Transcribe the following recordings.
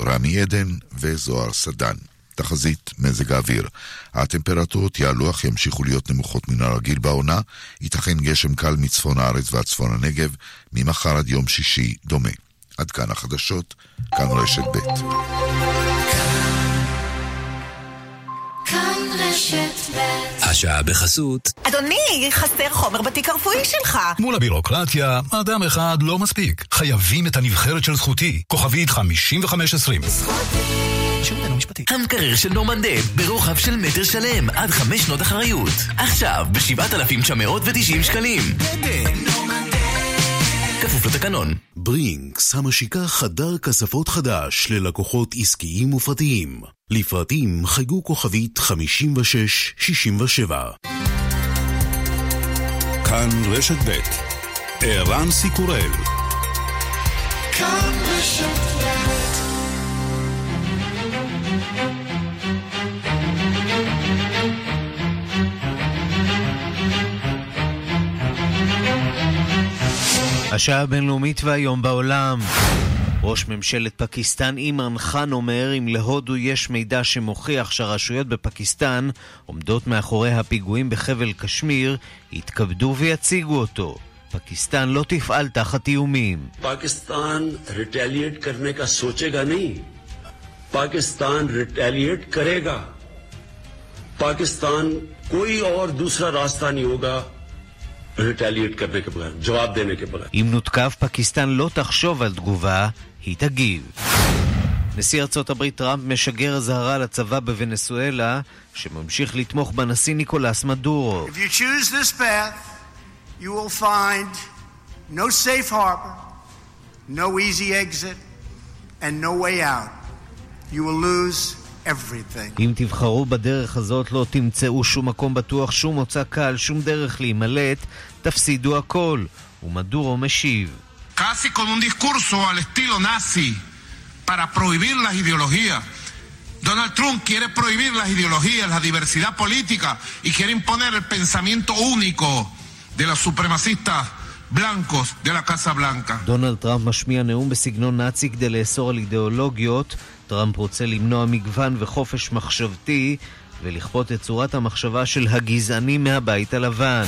רמי עדן וזוהר סדן. תחזית מזג האוויר. הטמפרטורות יעלו אך ימשיכו להיות נמוכות מן הרגיל בעונה, ייתכן גשם קל מצפון הארץ ועד צפון הנגב, ממחר עד יום שישי דומה. עד כאן החדשות, כאן רשת ב'. השעה בחסות. אדוני, חסר חומר בתיק הרפואי שלך. מול הבירוקרטיה, אדם אחד לא מספיק. חייבים את הנבחרת של זכותי. כוכבית 5520. זכותי. המקרר של נורמנדב ברוחב של מטר שלם עד חמש שנות אחריות. עכשיו ב-7,990 שקלים. כפוף לתקנון. ברינקס המשיקה חדר כספות חדש ללקוחות עסקיים ופרטיים. לפרטים חייגו כוכבית 5667. כאן רשת ב' ערן סיקורל כאן רשת השעה הבינלאומית והיום בעולם. ראש ממשלת פקיסטן אימאן חאן אומר אם להודו יש מידע שמוכיח שהרשויות בפקיסטן עומדות מאחורי הפיגועים בחבל קשמיר, יתכבדו ויציגו אותו. פקיסטן לא תפעל תחת איומים. פקיסטן ריטליאט करने का सोचेगा नहीं पाकिस्तान रिटेलिएट करेगा पाकिस्तान कोई और दूसरा रास्ता नहीं होगा אם נותקף, פקיסטן לא תחשוב על תגובה, היא תגיב. נשיא ארצות הברית טראמפ משגר אזהרה לצבא בוונצואלה, שממשיך לתמוך בנשיא ניקולס מדורו. If you choose this path, you will find no safe harbor, no easy exit, and no way out. You will lose everything. אם תבחרו בדרך הזאת לא תמצאו שום מקום בטוח, שום מוצא קל, שום דרך להימלט, תפסידו הכל. ומדורו משיב. קאסי קונון דיסקורסו על אסטילו נאסי, פרה פרויביר לה אידיאולוגיה. Donald Trump quiere prohibir la ideología, la diversidad política, y quiere imponer el pensamiento único, de los supremacistas. blancos, de la Casa Blanca. דונלד טראמפ משמיע נאום בסגנון נאצי כדי לאסור על אידיאולוגיות. טראמפ רוצה למנוע מגוון וחופש מחשבתי ולכפות את צורת המחשבה של הגזענים מהבית הלבן.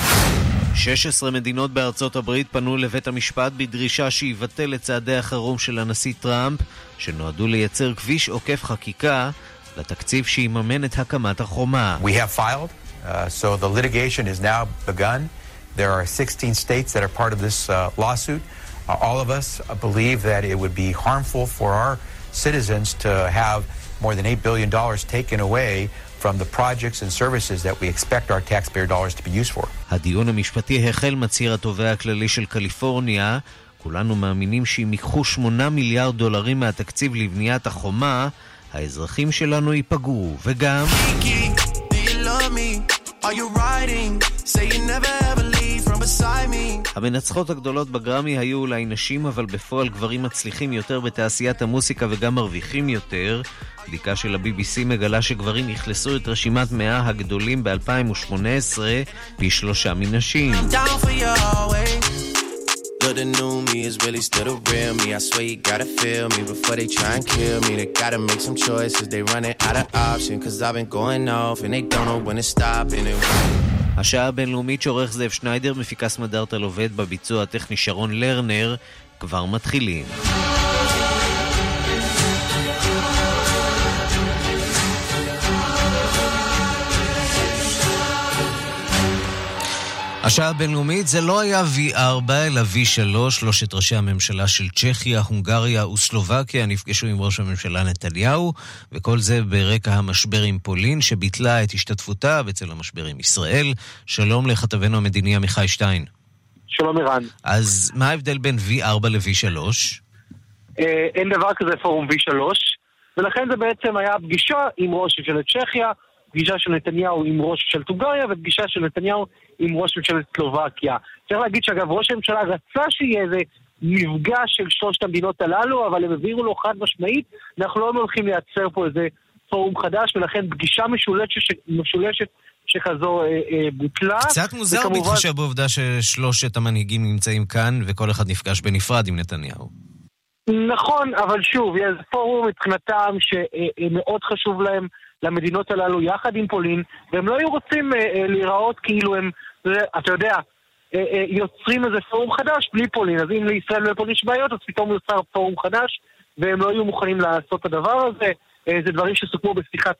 16 מדינות בארצות הברית פנו לבית המשפט בדרישה שיבטל את צעדי החירום של הנשיא טראמפ, שנועדו לייצר כביש עוקף חקיקה לתקציב שיממן את הקמת החומה. We have filed, uh, so the litigation is now begun. There are 16 states that are part of this uh, lawsuit. Uh, all of us uh, believe that it would be harmful for our citizens to have more than $8 billion taken away from the projects and services that we expect our taxpayer dollars to be used for. הדיון המשפטי החל, מצהיר התובע הכללי של קליפורניה. כולנו מאמינים שאם ייקחו 8 מיליארד דולרים מהתקציב לבניית החומה, האזרחים שלנו ייפגעו, וגם... המנצחות הגדולות בגרמי היו אולי נשים, אבל בפועל גברים מצליחים יותר בתעשיית המוסיקה וגם מרוויחים יותר. בדיקה של ה-BBC מגלה שגברים אכלסו את רשימת 100 הגדולים ב-2018 פי שלושה מנשים. Look, the new me is really still the real me. I swear you gotta feel me before they try and kill me. They gotta make some choices, they running out of option. Cause I've been going off and they don't know when to stop. And it... השעה הבינלאומית שעורך זאב שניידר, מפיקס מדארטל עובד בביצוע הטכני שרון לרנר, כבר מתחילים. השעה הבינלאומית זה לא היה V4 אלא V3, שלושת ראשי הממשלה של צ'כיה, הונגריה וסלובקיה נפגשו עם ראש הממשלה נתניהו, וכל זה ברקע המשבר עם פולין, שביטלה את השתתפותה בצל המשבר עם ישראל. שלום לכתבנו המדיני עמיחי שטיין. שלום ערן. אז מה ההבדל בין V4 ל-V3? אה, אין דבר כזה פורום V3, ולכן זה בעצם היה פגישה עם ראש ממשלת צ'כיה, פגישה של נתניהו עם ראש ממשלת הונגריה ופגישה של נתניהו עם ראש ממשלת סלובקיה. צריך להגיד שאגב, ראש הממשלה רצה שיהיה איזה מפגש של שלושת המדינות הללו, אבל הם הבהירו לו חד משמעית, אנחנו לא הולכים לייצר פה איזה פורום חדש, ולכן פגישה משולשת, משולשת שכזו אה, אה, בוטלה. קצת מוזר וכמובן... בהתחשב בעובדה ששלושת המנהיגים נמצאים כאן, וכל אחד נפגש בנפרד עם נתניהו. נכון, אבל שוב, זה פורום מבחינתם שמאוד חשוב להם למדינות הללו יחד עם פולין, והם לא היו רוצים להיראות כאילו הם, אתה יודע, יוצרים איזה פורום חדש בלי פולין. אז אם לישראל ולפולין יש בעיות, אז פתאום יוצר פורום חדש, והם לא היו מוכנים לעשות את הדבר הזה. זה דברים שסוכמו בשיחת,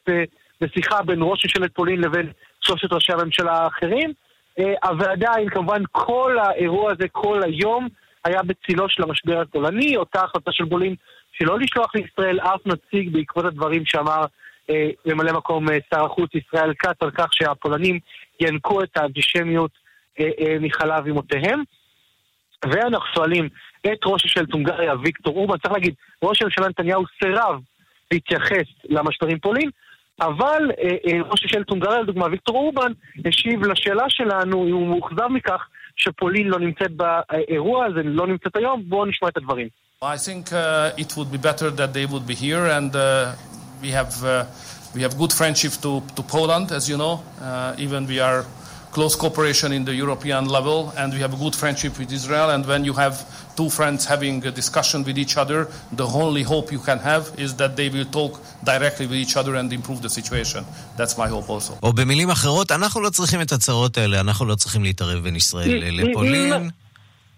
בשיחה בין ראש ממשלת פולין לבין שלושת ראשי הממשלה האחרים. אבל עדיין, כמובן, כל האירוע הזה כל היום היה בצילו של המשבר הפולני, אותה החלטה של פולין שלא לשלוח לישראל אף נציג בעקבות הדברים שאמר אה, ממלא מקום אה, שר החוץ ישראל כץ על כך שהפולנים ינקו את האנטישמיות אה, אה, מחלב אמותיהם. ואנחנו שואלים את ראש ממשלת הונגריה, ויקטור אורבן, צריך להגיד, ראש הממשלה נתניהו סירב להתייחס למשברים פולין, אבל אה, ראש ממשלת הונגריה, לדוגמה, ויקטור אורבן, השיב לשאלה שלנו, אם הוא מאוכזב מכך שפולין לא נמצאת באירוע הזה, לא נמצאת היום, בואו נשמע את הדברים. I think uh, it would be better that they would be here and uh, we have uh, we have good friendship to, to Poland, as you know. Uh, even we are close cooperation in the European level, and we have a good friendship with Israel. And when you have two friends having a discussion with each other, the only hope you can have is that they will talk directly with each other and improve the situation. That's my hope also. או במילים אחרות, אנחנו לא צריכים את הצרות האלה, אנחנו לא צריכים להתערב בין ישראל לפולין.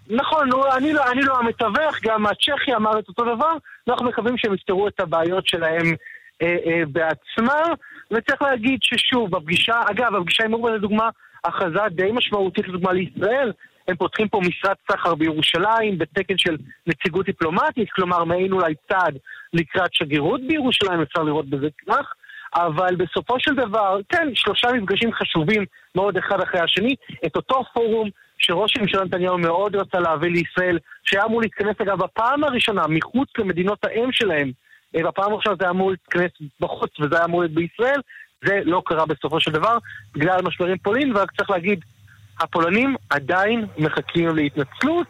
נכון, אני לא, אני לא המתווך, גם הצ'כי אמר את אותו דבר, אנחנו מקווים שהם יפתרו את הבעיות שלהם אה, אה, בעצמם, וצריך להגיד ששוב, בפגישה, אגב, בפגישה עם אורבן לדוגמה, הכרזה די משמעותית לדוגמה לישראל, הם פותחים פה משרד סחר בירושלים בתקן של נציגות דיפלומטית, כלומר מעין אולי צעד לקראת שגרירות בירושלים, אפשר לראות בזה כך, אבל בסופו של דבר, כן, שלושה מפגשים חשובים מאוד אחד אחרי השני, את אותו פורום שראש הממשלה נתניהו מאוד רצה להביא לישראל, שהיה אמור להתכנס אגב בפעם הראשונה מחוץ למדינות האם שלהם, בפעם הראשונה זה היה אמור להתכנס בחוץ וזה היה אמור להיות בישראל, זה לא קרה בסופו של דבר בגלל משברים פולין, ורק צריך להגיד, הפולנים עדיין מחכים להתנצלות.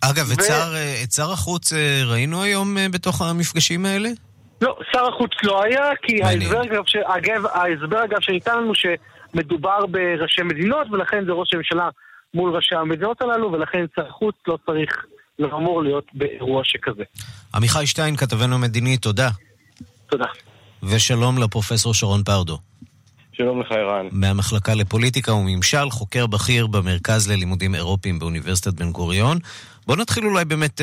אגב, ו... את, שר, את שר החוץ ראינו היום בתוך המפגשים האלה? לא, שר החוץ לא היה, כי ההסבר אגב, אגב, ההסבר אגב שניתן לנו שמדובר בראשי מדינות, ולכן זה ראש הממשלה מול ראשי המדינות הללו, ולכן שר החוץ לא צריך, לא אמור להיות באירוע שכזה. עמיחי שטיין, כתבנו המדיני, תודה. תודה. ושלום לפרופסור שרון פרדו. שלום לך, ערן. מהמחלקה לפוליטיקה וממשל, חוקר בכיר במרכז ללימודים אירופיים באוניברסיטת בן גוריון. בואו נתחיל אולי באמת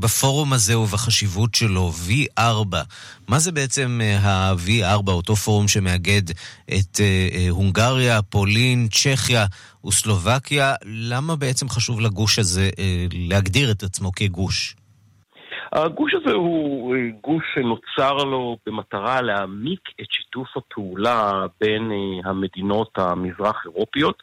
בפורום הזה ובחשיבות שלו, V4. מה זה בעצם ה-V4, אותו פורום שמאגד את הונגריה, פולין, צ'כיה וסלובקיה? למה בעצם חשוב לגוש הזה להגדיר את עצמו כגוש? הגוש הזה הוא גוש שנוצר לו במטרה להעמיק את שיתוף הפעולה בין המדינות המזרח-אירופיות.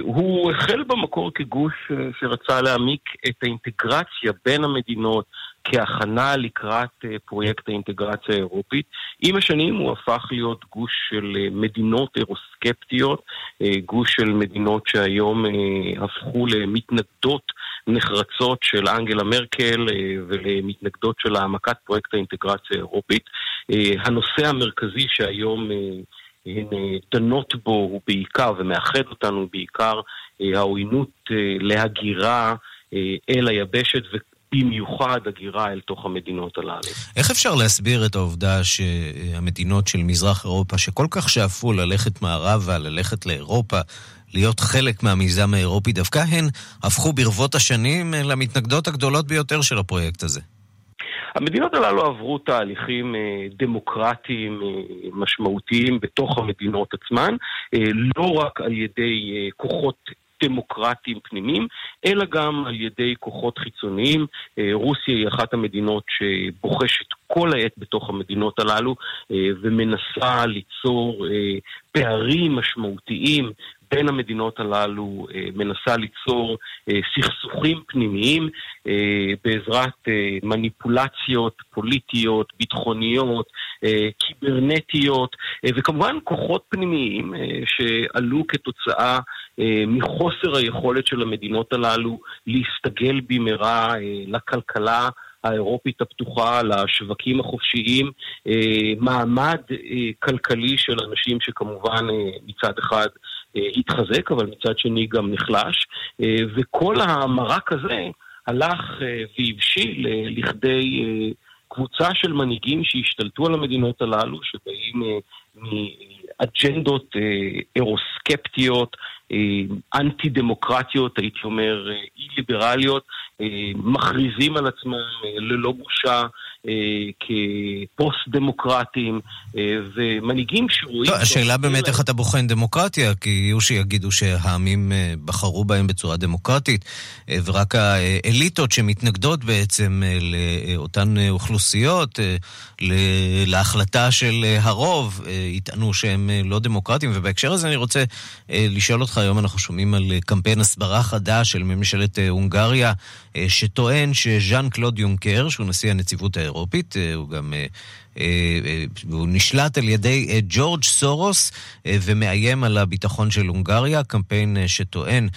הוא החל במקור כגוש שרצה להעמיק את האינטגרציה בין המדינות כהכנה לקראת פרויקט האינטגרציה האירופית. עם השנים הוא הפך להיות גוש של מדינות אירוסקפטיות, גוש של מדינות שהיום הפכו למתנגדות נחרצות של אנגלה מרקל ולמתנגדות של העמקת פרויקט האינטגרציה האירופית. הנושא המרכזי שהיום הן דנות בו בעיקר, ומאחד אותנו בעיקר, העוינות להגירה אל היבשת במיוחד הגירה אל תוך המדינות הללו. איך אפשר להסביר את העובדה שהמדינות של מזרח אירופה, שכל כך שאפו ללכת מערבה, ללכת לאירופה, להיות חלק מהמיזם האירופי, דווקא הן הפכו ברבות השנים למתנגדות הגדולות ביותר של הפרויקט הזה? המדינות הללו עברו תהליכים דמוקרטיים משמעותיים בתוך המדינות עצמן, לא רק על ידי כוחות דמוקרטיים פנימיים, אלא גם על ידי כוחות חיצוניים. רוסיה היא אחת המדינות שבוחשת כל העת בתוך המדינות הללו ומנסה ליצור פערים משמעותיים בין המדינות הללו מנסה ליצור סכסוכים פנימיים בעזרת מניפולציות פוליטיות, ביטחוניות, קיברנטיות וכמובן כוחות פנימיים שעלו כתוצאה מחוסר היכולת של המדינות הללו להסתגל במהרה לכלכלה האירופית הפתוחה, לשווקים החופשיים, מעמד כלכלי של אנשים שכמובן מצד אחד התחזק, אבל מצד שני גם נחלש, וכל המרק הזה הלך והבשיל לכדי קבוצה של מנהיגים שהשתלטו על המדינות הללו, שבאים מאג'נדות אירוסקפטיות, אנטי דמוקרטיות, הייתי אומר אי ליברליות, מכריזים על עצמם ללא בושה כפוסט דמוקרטים ומנהיגים שרואים... טוב, השאלה באמת איך אתה בוחן דמוקרטיה, כי יהיו שיגידו שהעמים בחרו בהם בצורה דמוקרטית, ורק האליטות שמתנגדות בעצם לאותן אוכלוסיות, להחלטה של הרוב, יטענו שהם לא דמוקרטיים, ובהקשר הזה אני רוצה לשאול אותך, היום אנחנו שומעים על קמפיין הסברה חדש של ממשלת הונגריה, שטוען שז'אן קלוד יונקר, שהוא נשיא הנציבות האירופית, הוא גם... הוא נשלט על ידי ג'ורג' סורוס ומאיים על הביטחון של הונגריה, קמפיין שטוען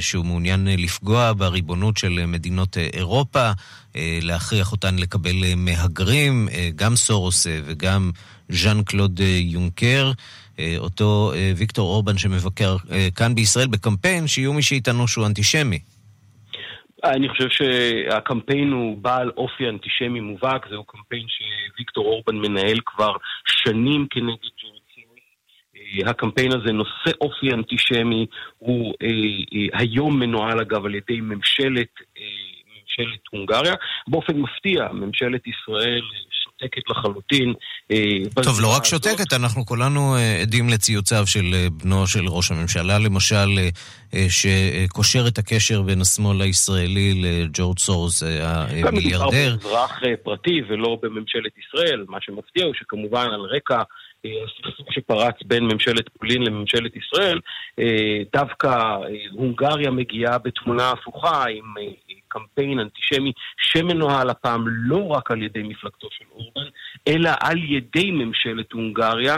שהוא מעוניין לפגוע בריבונות של מדינות אירופה, להכריח אותן לקבל מהגרים, גם סורוס וגם ז'אן קלוד יונקר. אותו ויקטור אורבן שמבקר כאן בישראל בקמפיין, שיהיו מי שיטענו שהוא אנטישמי. אני חושב שהקמפיין הוא בעל אופי אנטישמי מובהק, זהו קמפיין שוויקטור אורבן מנהל כבר שנים כנגד ג'ורג' הקמפיין הזה נושא אופי אנטישמי, הוא אה, אה, היום מנוהל אגב על ידי ממשלת, אה, ממשלת הונגריה. באופן מפתיע, ממשלת ישראל שותקת לחלוטין. טוב, לא רק שותקת, אנחנו כולנו עדים לציוציו של בנו של ראש הממשלה, למשל, שקושר את הקשר בין השמאל הישראלי לג'ורג' סורס, המיליארדר. גם מדובר באזרח פרטי ולא בממשלת ישראל. מה שמפתיע הוא שכמובן על רקע... הסכסוך שפרץ בין ממשלת פולין לממשלת ישראל, דווקא הונגריה מגיעה בתמונה הפוכה עם קמפיין אנטישמי שמנוהל הפעם לא רק על ידי מפלגתו של אורבן, אלא על ידי ממשלת הונגריה,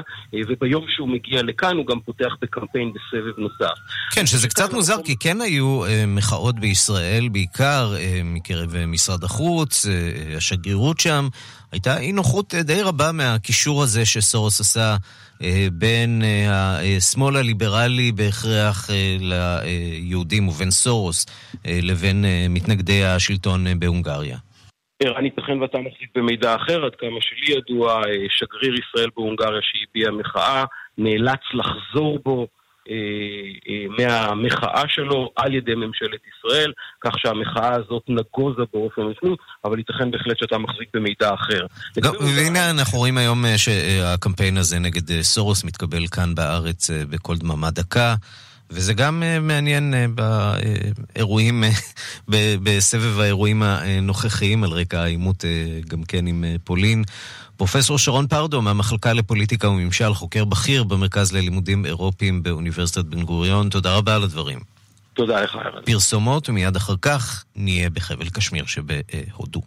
וביום שהוא מגיע לכאן הוא גם פותח בקמפיין בסבב נוסף. כן, שזה קצת מוזר, כי כן היו מחאות בישראל, בעיקר מקרב משרד החוץ, השגרירות שם. הייתה אי נוחות די רבה מהקישור הזה שסורוס עשה בין השמאל הליברלי בהכרח ליהודים ובין סורוס לבין מתנגדי השלטון בהונגריה. ערן, ייתכן ואתה מחזיק במידע אחר, עד כמה שלי ידוע, שגריר ישראל בהונגריה שהביע מחאה, נאלץ לחזור בו מהמחאה שלו על ידי ממשלת ישראל, כך שהמחאה הזאת נגוזה באופן רשמי, אבל ייתכן בהחלט שאתה מחזיק במידע אחר. והנה אנחנו רואים היום שהקמפיין הזה נגד סורוס מתקבל כאן בארץ בכל דממה דקה. וזה גם מעניין באירועים, בסבב האירועים הנוכחיים על רקע העימות גם כן עם פולין. פרופסור שרון פרדו מהמחלקה לפוליטיקה וממשל, חוקר בכיר במרכז ללימודים אירופיים באוניברסיטת בן גוריון, תודה רבה על הדברים. תודה לך, ערן. פרסומות, ומיד אחר כך נהיה בחבל קשמיר שבהודו.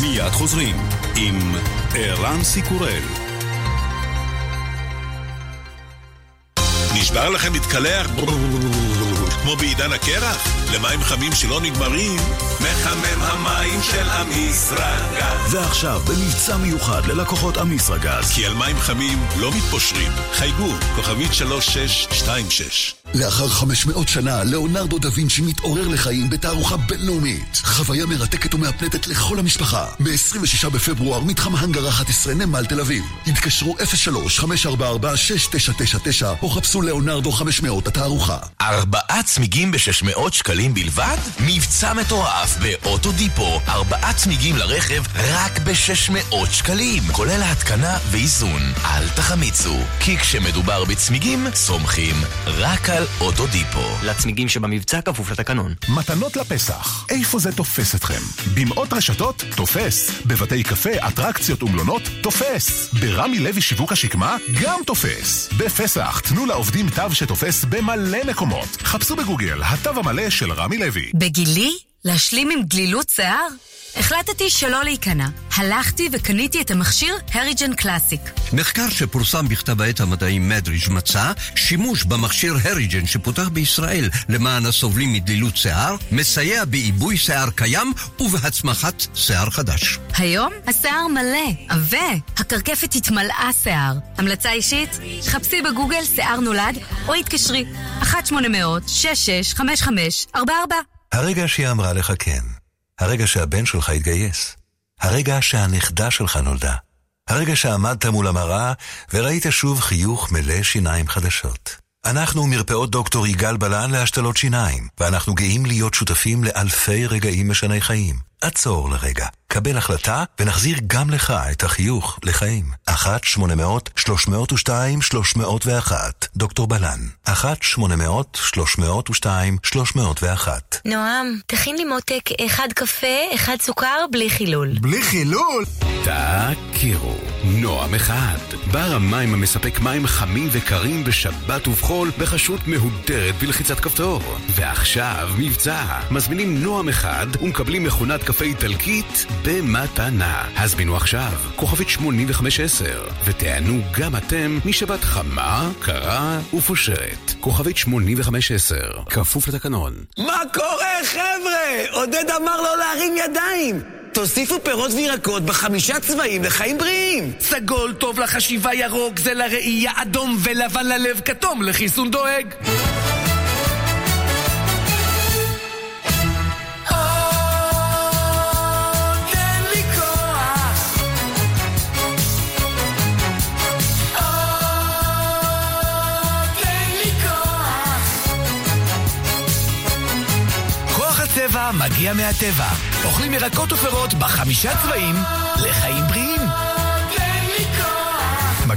מיד חוזרים עם ערן סיקורל. נשבר לכם להתקלח? כמו בעידן הקרח? למים חמים שלא נגמרים? מחמם המים של אמיסרגז. ועכשיו, במבצע מיוחד ללקוחות אמיסרגז. כי על מים חמים לא מתפושרים. חייגו, כוכבית 3626. לאחר 500 שנה, לאונרדו דה וינצ'י מתעורר לחיים בתערוכה בינלאומית. חוויה מרתקת ומהפנטת לכל המשפחה. ב-26 בפברואר, מתחם הנגר 11, נמל תל אביב. התקשרו 03-544-6999 או חפשו לאונרדו 500 התערוכה. ארבעה צמיגים ב-600 שקלים בלבד? מבצע מטורף באוטודיפו. ארבעה צמיגים לרכב רק ב-600 שקלים. כולל ההתקנה ואיזון. אל תחמיצו, כי כשמדובר בצמיגים, סומכים רק על אוטודיפו. לצמיגים שבמבצע כפוף לתקנון. מתנות לפסח, איפה זה תופס אתכם? במאות רשתות? תופס. בבתי קפה, אטרקציות ומלונות? תופס. ברמי לוי שיווק השקמה? גם תופס. בפסח, תנו לעובדים תו שתופס במלא מקומות. חפשו בגוגל, התו המלא של רמי לוי. בגילי? להשלים עם גלילות שיער? החלטתי שלא להיכנע. הלכתי וקניתי את המכשיר הריג'ן קלאסיק. מחקר שפורסם בכתב העת המדעי מדריג' מצא שימוש במכשיר הריג'ן שפותח בישראל למען הסובלים מדלילות שיער, מסייע בעיבוי שיער קיים ובהצמחת שיער חדש. היום השיער מלא, עבה, הקרקפת התמלאה שיער. המלצה אישית? חפשי בגוגל שיער נולד או התקשרי 1-800-665544 הרגע שהיא אמרה לך כן. הרגע שהבן שלך התגייס. הרגע שהנכדה שלך נולדה. הרגע שעמדת מול המראה וראית שוב חיוך מלא שיניים חדשות. אנחנו מרפאות דוקטור יגאל בלן להשתלות שיניים, ואנחנו גאים להיות שותפים לאלפי רגעים משני חיים. עצור לרגע, קבל החלטה ונחזיר גם לך את החיוך לחיים. 1-800-302-301 דוקטור בלן 1-800-302-301 נועם, תכין לי מותק אחד קפה, אחד סוכר, בלי חילול. בלי חילול? תכירו, נועם אחד, בר המים המספק מים חמים וקרים בשבת ובחול בחשות מהודרת בלחיצת כפתור. ועכשיו מבצע, מזמינים נועם אחד ומקבלים מכונת קפה איטלקית במתנה. הזמינו עכשיו, כוכבית 8510, ותענו גם אתם משבת חמה, קרה ופושרת. כוכבית 8510, כפוף לתקנון. מה קורה, חבר'ה? עודד אמר לא להרים ידיים! תוסיפו פירות וירקות בחמישה צבעים לחיים בריאים! סגול טוב לחשיבה ירוק, זה לראייה אדום ולבן ללב כתום לחיסון דואג! מגיע מהטבע. אוכלים ירקות ופירות בחמישה צבעים לחיים בריאים.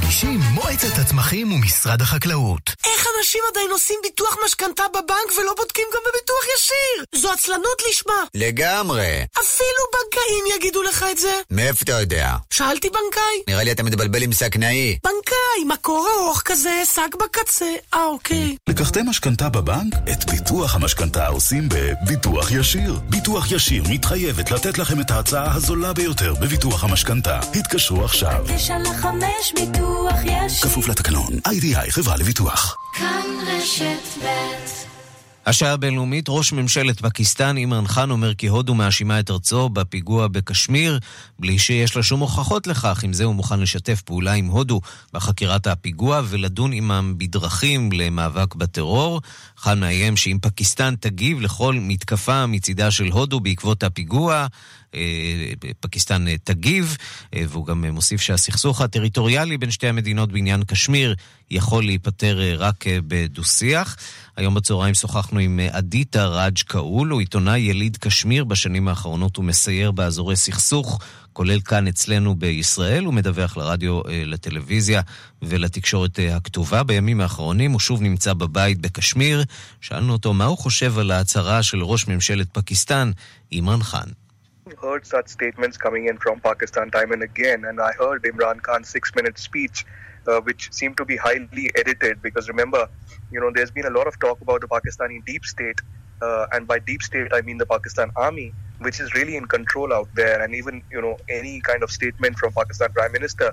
מגישים מועצת הצמחים ומשרד החקלאות. איך אנשים עדיין עושים ביטוח משכנתה בבנק ולא בודקים גם בביטוח ישיר? זו עצלנות לשמה. לגמרי. אפילו בנקאים יגידו לך את זה. מאיפה אתה יודע? שאלתי בנקאי. נראה לי אתה מתבלבל עם סכנאי. בנקאי, מקור ארוך כזה, שק בקצה. אה, אוקיי. לקחתם משכנתה בבנק? את ביטוח המשכנתה עושים בביטוח ישיר. ביטוח ישיר מתחייבת לתת לכם את ההצעה הזולה ביותר בביטוח המשכנתה. התקשרו עכשיו. תשע לחמש ביטוח ישיר. כפוף לתקנון. איי-די-איי חברה לביטוח. כאן רשת ב' השעה הבינלאומית, ראש ממשלת פקיסטן אימרן חאן אומר כי הודו מאשימה את ארצו בפיגוע בקשמיר, בלי שיש לה שום הוכחות לכך. עם זה הוא מוכן לשתף פעולה עם הודו בחקירת הפיגוע ולדון עמם בדרכים למאבק בטרור. חאן מאיים שאם פקיסטן תגיב לכל מתקפה מצידה של הודו בעקבות הפיגוע, פקיסטן תגיב, והוא גם מוסיף שהסכסוך הטריטוריאלי בין שתי המדינות בעניין קשמיר יכול להיפטר רק בדו-שיח. היום בצהריים שוחחנו עם אדיטה ראג' קאול, הוא עיתונאי יליד קשמיר בשנים האחרונות ומסייר באזורי סכסוך, כולל כאן אצלנו בישראל. הוא מדווח לרדיו, לטלוויזיה ולתקשורת הכתובה. בימים האחרונים הוא שוב נמצא בבית בקשמיר. שאלנו אותו מה הוא חושב על ההצהרה של ראש ממשלת פקיסטן, אימרן חאן. heard such statements coming in from Pakistan time and again, and I heard Imran Khan's six-minute speech, uh, which seemed to be highly edited. Because remember, you know, there's been a lot of talk about the Pakistani deep state, uh, and by deep state I mean the Pakistan army, which is really in control out there. And even you know, any kind of statement from Pakistan Prime Minister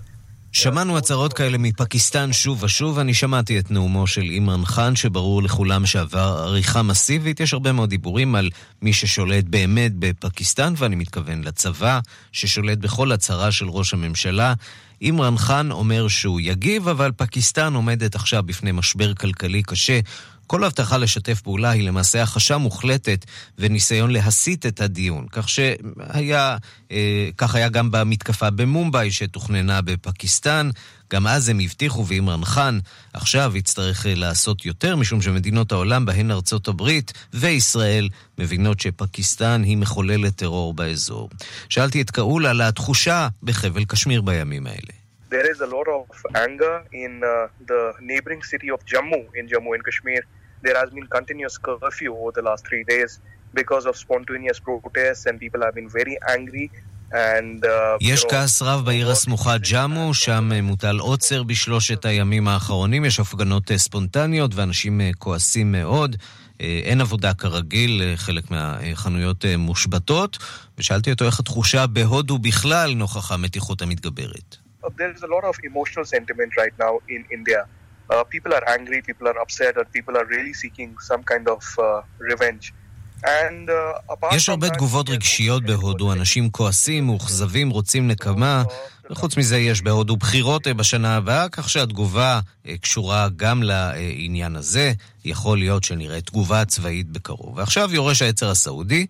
שמענו הצהרות כאלה מפקיסטן שוב ושוב, אני שמעתי את נאומו של אימרן חאן, שברור לכולם שעבר עריכה מסיבית. יש הרבה מאוד דיבורים על מי ששולט באמת בפקיסטן, ואני מתכוון לצבא, ששולט בכל הצהרה של ראש הממשלה. אימרן חאן אומר שהוא יגיב, אבל פקיסטן עומדת עכשיו בפני משבר כלכלי קשה. כל הבטחה לשתף פעולה היא למעשה הכחשה מוחלטת וניסיון להסיט את הדיון. כך שהיה, אה, כך היה גם במתקפה במומבאי שתוכננה בפקיסטן. גם אז הם הבטיחו, ואימרן חאן עכשיו יצטרך לעשות יותר, משום שמדינות העולם, בהן ארצות הברית וישראל, מבינות שפקיסטן היא מחוללת טרור באזור. שאלתי את קאול על התחושה בחבל קשמיר בימים האלה. there is a lot of anger in uh, the neighboring city of Jammu, in Jammu and Kashmir. There has been continuous curfew over the last three days because of spontaneous protests, and people have been very angry And, uh, יש you know, כעס רב בעיר הסמוכה ג'אמו, שם אה, מוטל עוצר בשלושת הימים האחרונים, יש הפגנות אה, ספונטניות ואנשים אה, כועסים מאוד. אין עבודה כרגיל, חלק מהחנויות מושבתות, ושאלתי אותו איך התחושה בהודו בכלל נוכח המתיחות המתגברת. uh, there's a lot of emotional sentiment right now in India. Uh, people are angry, people are upset, and people are really seeking some kind of uh, revenge. And uh, יש הרבה תגובות רגשיות בהודו, אנשים כועסים, מאוכזבים, רוצים נקמה, וחוץ מזה יש בהודו בחירות אה, בשנה הבאה, כך שהתגובה אה, קשורה גם לעניין הזה. יכול להיות שנראה תגובה צבאית בקרוב. ועכשיו יורש העצר הסעודי,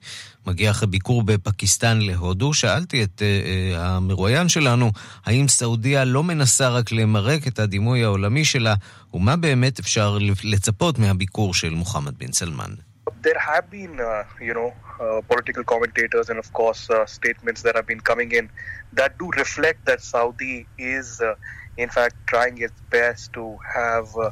מגיע אחרי ביקור בפקיסטן להודו. שאלתי את uh, המרואיין שלנו, האם סעודיה לא מנסה רק למרק את הדימוי העולמי שלה, ומה באמת אפשר לצפות מהביקור של מוחמד בן סלמן? There have been, uh, you know, uh, political commentators and of course uh, statements that have been coming in that do reflect that Saudi is, uh, in fact, trying its best to have. Uh,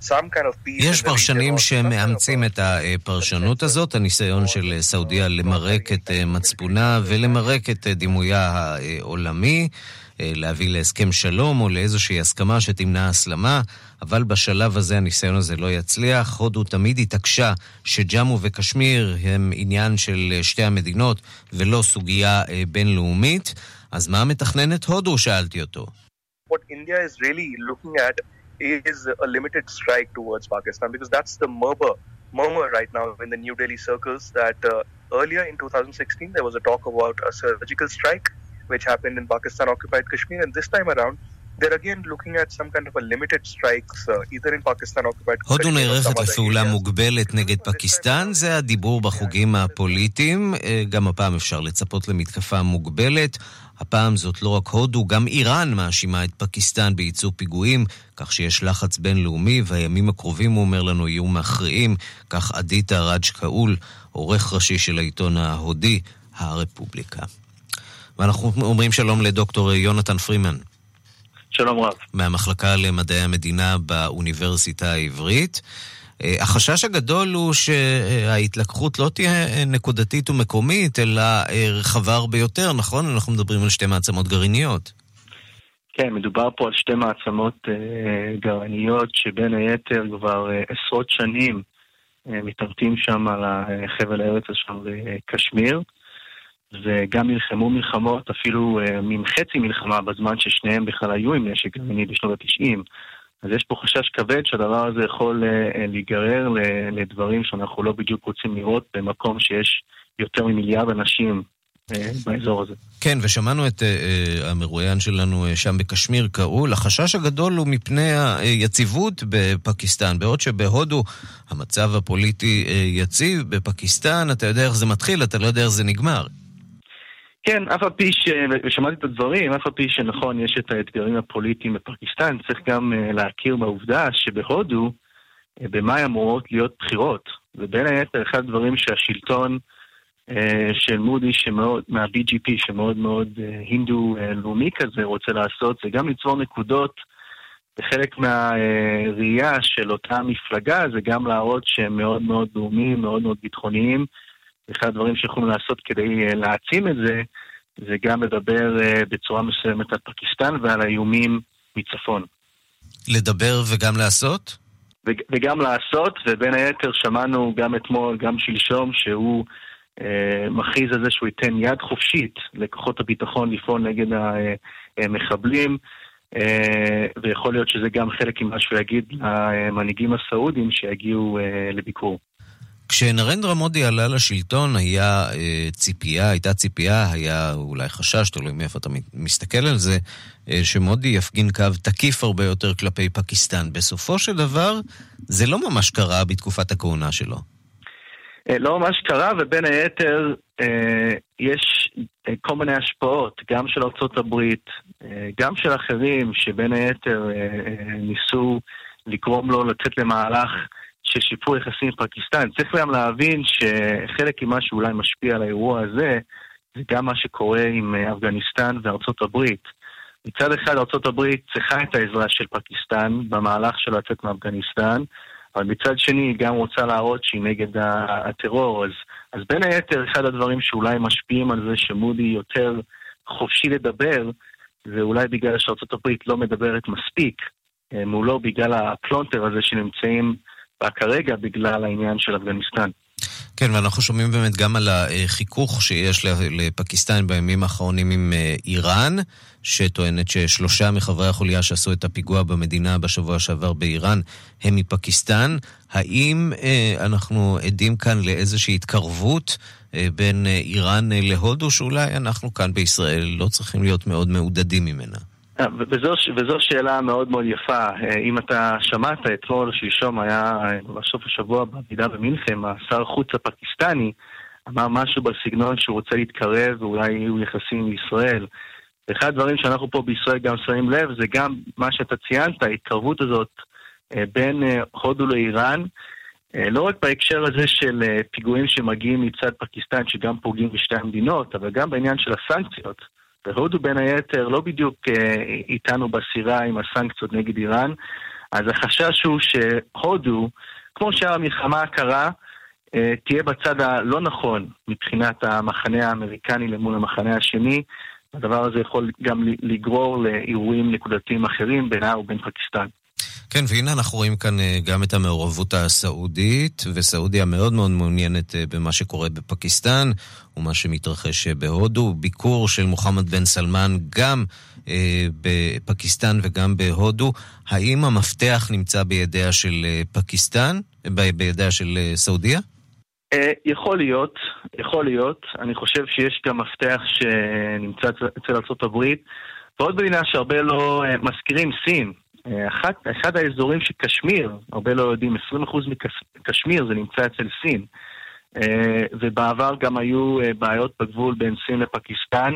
some kind of peace יש פרשנים שמאמצים את הפרשנות הזאת, הניסיון של סעודיה למרק את אה, מצפונה ולמרק את אה, דימויה העולמי, אה, להביא להסכם שלום או לאיזושהי הסכמה שתמנע הסלמה, אבל בשלב הזה הניסיון הזה לא יצליח. הודו תמיד התעקשה שג'אמו וקשמיר הם עניין של אה, שתי המדינות ולא סוגיה אה, בינלאומית. אז מה מתכננת הודו? שאלתי אותו. what India is really looking at is a limited strike towards Pakistan because that's the murmur, murmur right now in the New Delhi circles that uh, earlier in 2016 there was a talk about a surgical strike which happened in Pakistan occupied Kashmir and this time around they're again looking at some kind of a limited strikes uh, either in Pakistan occupied הודו Kashmir some נערכת לפעולה מוגבלת נגד פקיסטן, זה הדיבור בחוגים הפוליטיים. אה, גם הפעם אפשר לצפות למתקפה מוגבלת. הפעם זאת לא רק הודו, גם איראן מאשימה את פקיסטן בייצוא פיגועים, כך שיש לחץ בינלאומי, והימים הקרובים, הוא אומר לנו, יהיו מכריעים. כך אדיטה רג' קאול, עורך ראשי של העיתון ההודי, הרפובליקה. ואנחנו אומרים שלום לדוקטור יונתן פרימן. שלום רב. מהמחלקה למדעי המדינה באוניברסיטה העברית. אה, החשש הגדול הוא שההתלקחות לא תהיה אה, נקודתית ומקומית, אלא אה, רחבה הרבה יותר, נכון? אנחנו מדברים על שתי מעצמות גרעיניות. כן, מדובר פה על שתי מעצמות גרעיניות שבין היתר כבר עשרות שנים מתעמתים שם על החבל הארץ שם בקשמיר, וגם נלחמו מלחמות, אפילו אה, מין חצי מלחמה בזמן ששניהם בכלל היו עם נשק גרעיני בשנות ה-90. אז יש פה חשש כבד שהדבר הזה יכול אה, אה, להיגרר לדברים שאנחנו לא בדיוק רוצים לראות במקום שיש יותר ממיליארד אנשים באזור הזה. כן, ושמענו את uh, המרואיין שלנו uh, שם בקשמיר, קראול. החשש הגדול הוא מפני היציבות בפקיסטן. בעוד שבהודו המצב הפוליטי uh, יציב, בפקיסטן אתה יודע איך זה מתחיל, אתה לא יודע איך זה נגמר. כן, אף על פי ש... ושמעתי את הדברים, אף על פי שנכון, יש את האתגרים הפוליטיים בפקיסטן, צריך גם uh, להכיר בעובדה שבהודו, uh, במאי אמורות להיות בחירות. ובין היתר, אחד הדברים שהשלטון uh, של מודי, שמאוד, מה-BGP, שמאוד מאוד הינדו לאומי כזה, רוצה לעשות, זה גם ליצור נקודות וחלק מהראייה של אותה מפלגה זה גם להראות שהם מאוד מאוד לאומיים, מאוד מאוד ביטחוניים. אחד הדברים שיכולים לעשות כדי אה, להעצים את זה, זה גם לדבר אה, בצורה מסוימת על פקיסטן ועל האיומים מצפון. לדבר וגם לעשות? וג- וגם לעשות, ובין היתר שמענו גם אתמול, גם שלשום, שהוא אה, מכריז על זה שהוא ייתן יד חופשית לכוחות הביטחון לפעול נגד המחבלים, אה, ויכול להיות שזה גם חלק ממה שהוא יגיד למנהיגים הסעודים שיגיעו אה, לביקור. כשנרנדרה מודי עלה לשלטון היה אה, ציפייה, הייתה ציפייה, היה אולי חשש, תלוי מאיפה אתה מסתכל על זה, אה, שמודי יפגין קו תקיף הרבה יותר כלפי פקיסטן. בסופו של דבר, זה לא ממש קרה בתקופת הכהונה שלו. אה, לא ממש קרה, ובין היתר יש כל מיני השפעות, גם של הברית, אה, גם של אחרים, שבין היתר ניסו לגרום לו לצאת למהלך של שיפור יחסים עם פקיסטן. צריך גם להבין שחלק ממה שאולי משפיע על האירוע הזה, זה גם מה שקורה עם אה, אפגניסטן וארצות הברית. מצד אחד ארצות הברית צריכה את העזרה של פקיסטן במהלך של לצאת מאפגניסטן, אבל מצד שני היא גם רוצה להראות שהיא נגד הטרור. אז, אז בין היתר, אחד הדברים שאולי משפיעים על זה שמודי יותר חופשי לדבר, זה אולי בגלל שארה"ב לא מדברת מספיק, אה, מולו בגלל הפלונטר הזה שנמצאים כרגע בגלל העניין של אפגניסטן. כן, ואנחנו שומעים באמת גם על החיכוך שיש לפקיסטן בימים האחרונים עם אה, איראן, שטוענת ששלושה מחברי החוליה שעשו את הפיגוע במדינה בשבוע שעבר באיראן הם מפקיסטן. האם אה, אנחנו עדים כאן לאיזושהי התקרבות אה, בין אה, איראן להודו, שאולי אנחנו כאן בישראל לא צריכים להיות מאוד מעודדים ממנה? אה, וזו, וזו שאלה מאוד מאוד יפה. אה, אם אתה שמעת אתמול, שלשום היה אה, בסוף השבוע בוועידה במינכן, השר חוץ הפקיסטני אמר משהו בסגנון שהוא רוצה להתקרב ואולי יהיו יחסים עם ישראל. אחד הדברים שאנחנו פה בישראל גם שמים לב זה גם מה שאתה ציינת, ההתקרבות הזאת בין הודו לאיראן, לא רק בהקשר הזה של פיגועים שמגיעים מצד פקיסטן שגם פוגעים בשתי המדינות, אבל גם בעניין של הסנקציות. והודו בין היתר לא בדיוק אה, איתנו בסירה עם הסנקציות נגד איראן, אז החשש הוא שהודו, כמו שהמלחמה הקרה, אה, תהיה בצד הלא נכון מבחינת המחנה האמריקני למול המחנה השני. הדבר הזה יכול גם לגרור לאירועים נקודתיים אחרים בינה ובין פקיסטן. כן, והנה אנחנו רואים כאן אה, גם את המעורבות הסעודית, וסעודיה מאוד מאוד מעוניינת אה, במה שקורה בפקיסטן ומה שמתרחש אה, בהודו. ביקור של מוחמד בן סלמן גם בפקיסטן וגם בהודו. האם המפתח נמצא בידיה של פקיסטן, בידיה של סעודיה? יכול להיות, יכול להיות. אני חושב שיש גם מפתח שנמצא אצל ארה"ב. ועוד מדינה שהרבה לא מזכירים, סין. אחד, אחד האזורים שקשמיר, הרבה לא יודעים, 20% מקשמיר זה נמצא אצל סין. אה, ובעבר גם היו אה, בעיות בגבול בין סין לפקיסטן,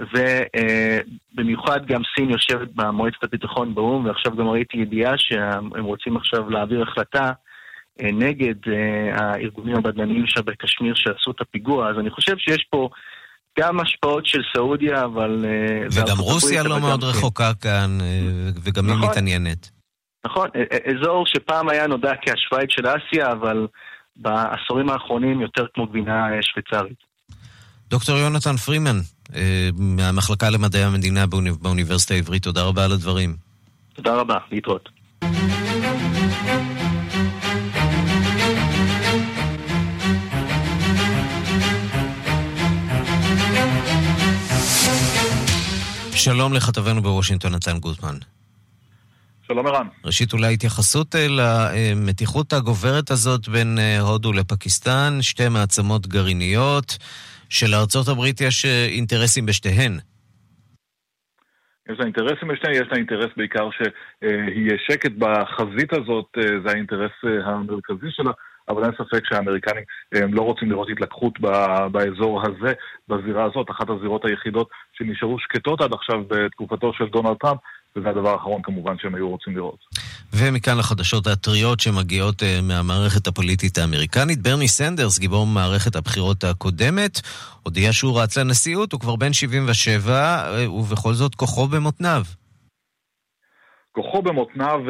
ובמיוחד גם סין יושבת במועצת הביטחון באו"ם, ועכשיו גם ראיתי ידיעה שהם רוצים עכשיו להעביר החלטה אה, נגד הארגונים הבדלניים שם בקשמיר שעשו את הפיגוע, אז אני חושב שיש פה גם השפעות של סעודיה, אבל... אה, וגם רוסיה לא מאוד רחוקה כאן, אה, וגם היא נכון. מתעניינת. נכון, אזור שפעם היה נודע כשווייץ של אסיה, אבל בעשורים האחרונים יותר כמו גבינה אה, שוויצרית. דוקטור יונתן פרימן, מהמחלקה למדעי המדינה באוניברסיטה העברית, תודה רבה על הדברים. תודה רבה, להתראות. שלום לכתבנו בוושינגטון, נתן גוטמן. שלום ערן. ראשית, אולי התייחסות למתיחות הגוברת הזאת בין אה, הודו לפקיסטן, שתי מעצמות גרעיניות, שלארצות הברית יש אה, אינטרסים בשתיהן. יש לה אינטרסים בשתיהן, יש לה אינטרס בעיקר שיהיה שקט בחזית הזאת, אה, זה האינטרס המרכזי שלה. אבל אין ספק שהאמריקנים הם לא רוצים לראות התלקחות באזור הזה, בזירה הזאת, אחת הזירות היחידות שנשארו שקטות עד עכשיו בתקופתו של דונלד טראמפ, וזה הדבר האחרון כמובן שהם היו רוצים לראות. ומכאן לחדשות הטריות שמגיעות אה, מהמערכת הפוליטית האמריקנית. ברני סנדרס, גיבור מערכת הבחירות הקודמת, הודיע שהוא רץ לנשיאות, הוא כבר בן 77, uh, ובכל זאת כוחו במותניו. כוחו במותניו,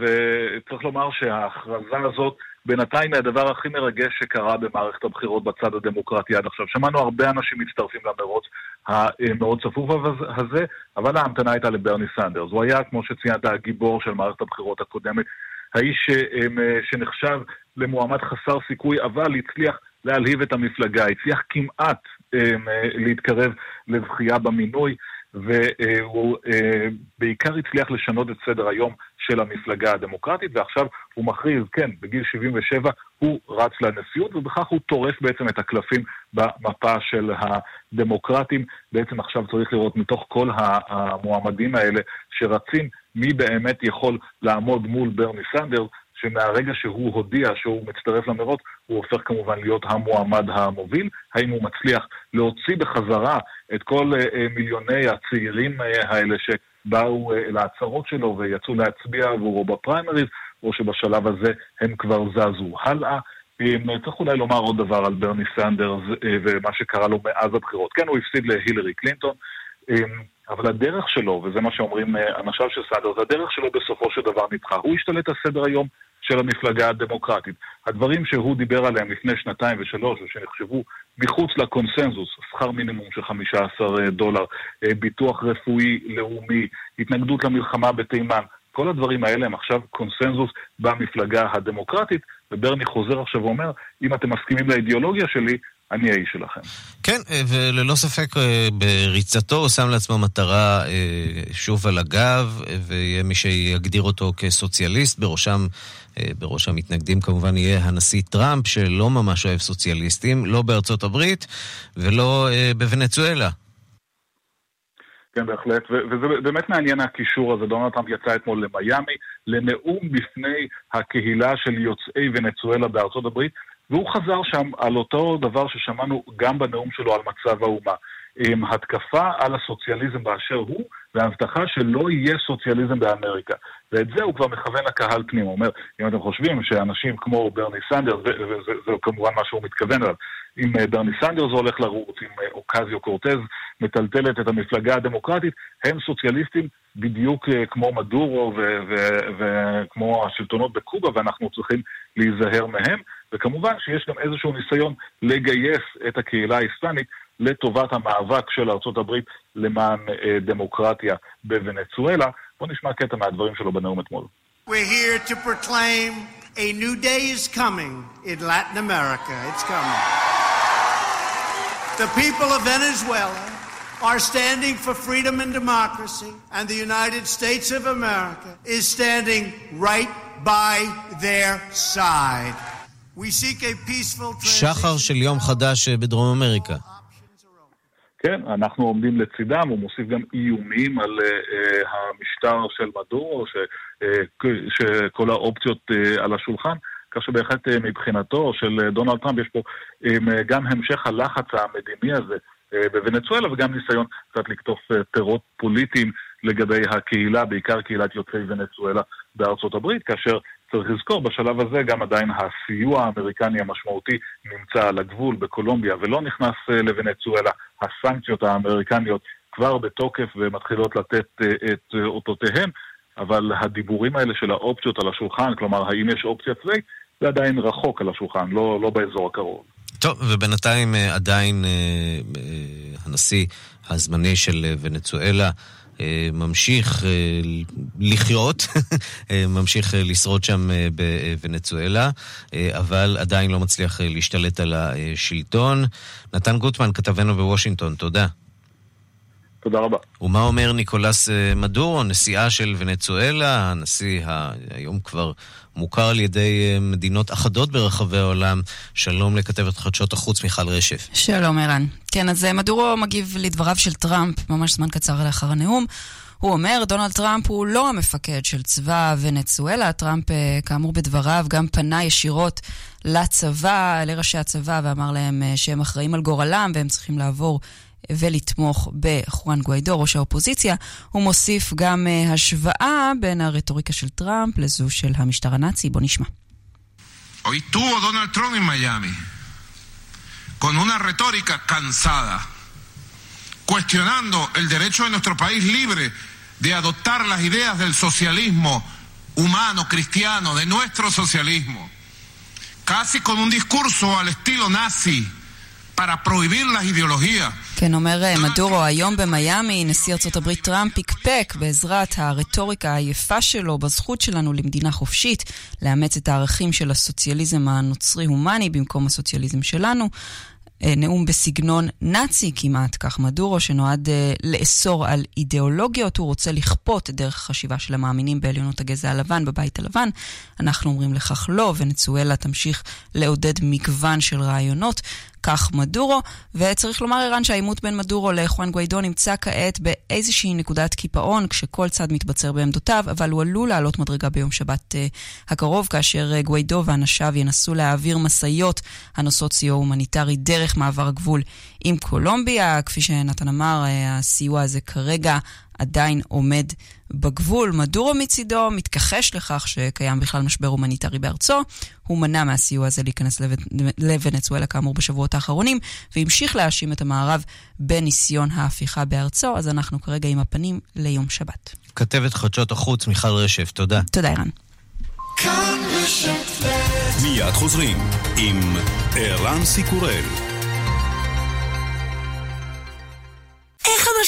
וצריך לומר שההכרזה הזאת בינתיים מהדבר הכי מרגש שקרה במערכת הבחירות בצד הדמוקרטי עד עכשיו. שמענו הרבה אנשים מצטרפים למרוץ המאוד צפוף הזה, אבל ההמתנה הייתה לברני סנדרס. הוא היה, כמו שציינת, הגיבור של מערכת הבחירות הקודמת, האיש שנחשב למועמד חסר סיכוי, אבל הצליח להלהיב את המפלגה, הצליח כמעט להתקרב לזכייה במינוי. והוא אה, בעיקר הצליח לשנות את סדר היום של המפלגה הדמוקרטית, ועכשיו הוא מכריז, כן, בגיל 77 הוא רץ לנשיאות, ובכך הוא טורף בעצם את הקלפים במפה של הדמוקרטים. בעצם עכשיו צריך לראות מתוך כל המועמדים האלה שרצים, מי באמת יכול לעמוד מול ברני סנדרס, שמהרגע שהוא הודיע שהוא מצטרף למרוץ, הוא הופך כמובן להיות המועמד המוביל. האם הוא מצליח להוציא בחזרה את כל אה, אה, מיליוני הצעירים אה, האלה שבאו לעצרות שלו ויצאו להצביע עבורו בפריימריז, או שבשלב הזה הם כבר זזו הלאה. צריך אולי לומר עוד דבר על ברני סנדרס ומה שקרה לו מאז הבחירות. כן, הוא הפסיד להילרי קלינטון, אבל הדרך שלו, וזה מה שאומרים אנשיו של סנדרס, הדרך שלו בסופו של דבר נדחה. הוא השתלט על סדר היום של המפלגה הדמוקרטית. הדברים שהוא דיבר עליהם לפני שנתיים ושלוש, ושנחשבו מחוץ לקונסנזוס, שכר מינימום של 15 דולר, ביטוח רפואי לאומי, התנגדות למלחמה בתימן, כל הדברים האלה הם עכשיו קונסנזוס במפלגה הדמוקרטית, וברני חוזר עכשיו ואומר, אם אתם מסכימים לאידיאולוגיה שלי, אני האיש שלכם. כן, וללא ספק בריצתו הוא שם לעצמו מטרה שוב על הגב, ויהיה מי שיגדיר אותו כסוציאליסט, בראשם, בראש המתנגדים כמובן יהיה הנשיא טראמפ, שלא ממש אוהב סוציאליסטים, לא בארצות הברית ולא בוונצואלה. כן, בהחלט, וזה באמת מעניין הקישור הזה. דונלד טראמפ יצא אתמול למיאמי, לנאום בפני הקהילה של יוצאי ונצואלה בארצות הברית, והוא חזר שם על אותו דבר ששמענו גם בנאום שלו על מצב האומה. עם התקפה על הסוציאליזם באשר הוא, והבטחה שלא יהיה סוציאליזם באמריקה. ואת זה הוא כבר מכוון לקהל פנים. הוא אומר, אם אתם חושבים שאנשים כמו ברני סנדרס, וזה כמובן מה שהוא מתכוון אליו, אם ברני סנדרס הולך לרוץ, אם אוקסיו קורטז מטלטלת את המפלגה הדמוקרטית, הם סוציאליסטים בדיוק כמו מדורו וכמו השלטונות בקובה, ואנחנו צריכים להיזהר מהם. וכמובן שיש גם איזשהו ניסיון לגייס את הקהילה האסלאמית לטובת המאבק של ארצות הברית למען אה, דמוקרטיה בוונצואלה. בואו נשמע קטע מהדברים שלו בנאום אתמול. We're here to proclaim a new day is coming in Latin America. It's coming. The people of Venezuela are standing for freedom and democracy, and the United States of America is standing right by their side. שחר של יום חדש בדרום אמריקה. כן, אנחנו עומדים לצידם, הוא מוסיף גם איומים על uh, המשטר של מדורו, ש, uh, שכל האופציות uh, על השולחן, כך שבהחלט uh, מבחינתו של uh, דונלד טראמפ יש פה um, גם המשך הלחץ המדיני הזה uh, בוונצואלה וגם ניסיון קצת לקטוף uh, פירות פוליטיים לגבי הקהילה, בעיקר קהילת יוצאי ונצואלה בארצות הברית, כאשר צריך לזכור, בשלב הזה גם עדיין הסיוע האמריקני המשמעותי נמצא על הגבול בקולומביה ולא נכנס לוונצואלה. הסנקציות האמריקניות כבר בתוקף ומתחילות לתת את אותותיהם, אבל הדיבורים האלה של האופציות על השולחן, כלומר, האם יש אופציה צבאית, זה עדיין רחוק על השולחן, לא, לא באזור הקרוב. טוב, ובינתיים עדיין הנשיא הזמני של ונצואלה ממשיך לחיות, ממשיך לשרוד שם בוונצואלה, אבל עדיין לא מצליח להשתלט על השלטון. נתן גוטמן, כתבנו בוושינגטון, תודה. תודה רבה. ומה אומר ניקולס מדורו, נשיאה של ונצואלה, הנשיא היום כבר מוכר על ידי מדינות אחדות ברחבי העולם. שלום לכתבת חדשות החוץ מיכל רשף. שלום ערן. כן, אז מדורו מגיב לדבריו של טראמפ ממש זמן קצר לאחר הנאום. הוא אומר, דונלד טראמפ הוא לא המפקד של צבא ונצואלה. טראמפ, כאמור בדבריו, גם פנה ישירות לצבא, לראשי הצבא, ואמר להם שהם אחראים על גורלם והם צריכים לעבור ולתמוך בחואן גואידו, ראש האופוזיציה. הוא מוסיף גם השוואה בין הרטוריקה של טראמפ לזו של המשטר הנאצי. בוא נשמע. Hoy tuvo Donald Trump en Miami con una retórica cansada, cuestionando el derecho de nuestro país libre de adoptar las ideas del socialismo humano, cristiano, de nuestro socialismo, casi con un discurso al estilo nazi. para prohibir las ideologías. כן, אומר מדורו, היום במיאמי נשיא ארצות הברית טראמפ פקפק בעזרת הרטוריקה היפה שלו בזכות שלנו למדינה חופשית, לאמץ את הערכים של הסוציאליזם הנוצרי-הומני במקום הסוציאליזם שלנו. נאום בסגנון נאצי כמעט, כך מדורו, שנועד uh, לאסור על אידיאולוגיות. הוא רוצה לכפות את דרך החשיבה של המאמינים בעליונות הגזע הלבן בבית הלבן. אנחנו אומרים לכך לא, ונצואלה תמשיך לעודד מגוון של רעיונות. כך מדורו, וצריך לומר ערן שהעימות בין מדורו לחואן גוויידו נמצא כעת באיזושהי נקודת קיפאון, כשכל צד מתבצר בעמדותיו, אבל הוא עלול לעלות מדרגה ביום שבת uh, הקרוב, כאשר uh, גוויידו ואנשיו ינסו להעביר משאיות הנושאות סיוע הומניטרי דרך מעבר הגבול עם קולומביה. כפי שנתן אמר, uh, הסיוע הזה כרגע עדיין עומד בגבול. מדורו מצידו מתכחש לכך שקיים בכלל משבר הומניטרי בארצו. הוא מנע מהסיוע הזה להיכנס לוונצואלה כאמור בשבועות האחרונים, והמשיך להאשים את המערב בניסיון ההפיכה בארצו, אז אנחנו כרגע עם הפנים ליום שבת. כתבת חדשות החוץ מיכל רשף, תודה. תודה, ערן. מיד חוזרים עם ערן סיקורל.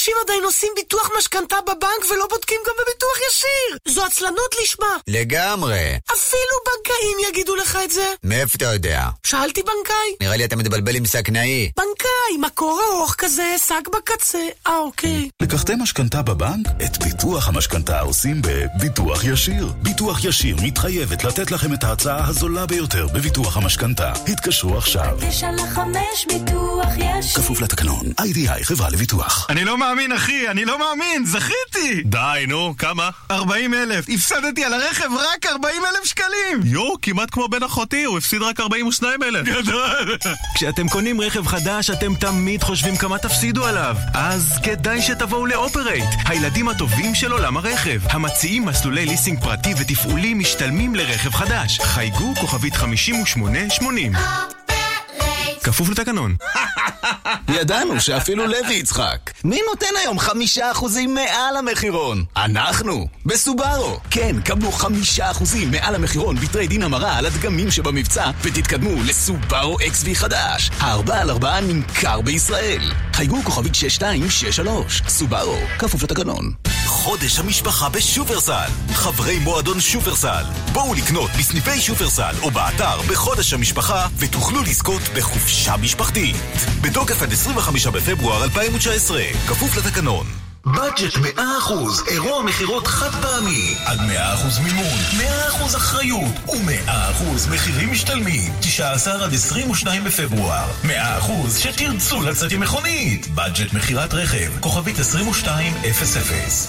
אנשים עדיין עושים ביטוח משכנתה בבנק ולא בודקים גם בביטוח ישיר? זו עצלנות לשמה. לגמרי. אפילו בנקאים יגידו לך את זה. מאיפה אתה יודע? שאלתי בנקאי. נראה לי אתה מתבלבל עם סכנאי. בנקאי, מקור ארוך כזה, שק בקצה. אה, אוקיי. לקחתם משכנתה בבנק? את ביטוח המשכנתה עושים בביטוח ישיר. ביטוח ישיר מתחייבת לתת לכם את ההצעה הזולה ביותר בביטוח המשכנתה. התקשרו עכשיו. תשע לחמש ביטוח ישיר. כפוף לתקנון. איי-די-איי חברה לביטוח. אני לא מאמין, אחי, אני לא מאמין, זכיתי! די, נו, כמה? 40 אלף. הפסדתי על הרכב רק 40 אלף שקלים! יואו, כמעט כמו בן אחותי, הוא הפסיד רק 42 אלף. גדול! כשאתם קונים רכב חדש, אתם תמיד חושבים כמה תפסידו עליו. אז כדאי שתבואו לאופרייט, הילדים הטובים של עולם הרכב. המציעים מסלולי ליסינג פרטי ותפעולי משתלמים לרכב חדש. חייגו כוכבית 5880. כפוף לתקנון. ידענו שאפילו לוי יצחק. מי נותן היום חמישה אחוזים מעל המחירון? אנחנו, בסובארו. כן, קבלו חמישה אחוזים מעל המחירון בתרי דין המרה על הדגמים שבמבצע ותתקדמו לסובארו XV חדש. הארבע על ארבעה נמכר בישראל. חייגו כוכבית 6263. סובארו, כפוף לתקנון. חודש המשפחה בשופרסל. חברי מועדון שופרסל. בואו לקנות בסניפי שופרסל או באתר בחודש המשפחה ותוכלו לזכות בחופשה משפחתית. בתוקף עד 25 בפברואר 2019, כפוף לתקנון. בדג'ט 100% אירוע מכירות חד פעמי עד 100% מימון, 100% אחריות ו-100% מחירים משתלמים 19 עד 22 בפברואר 100% שתרצו לצאת עם מכונית בדג'ט מכירת רכב כוכבית 2200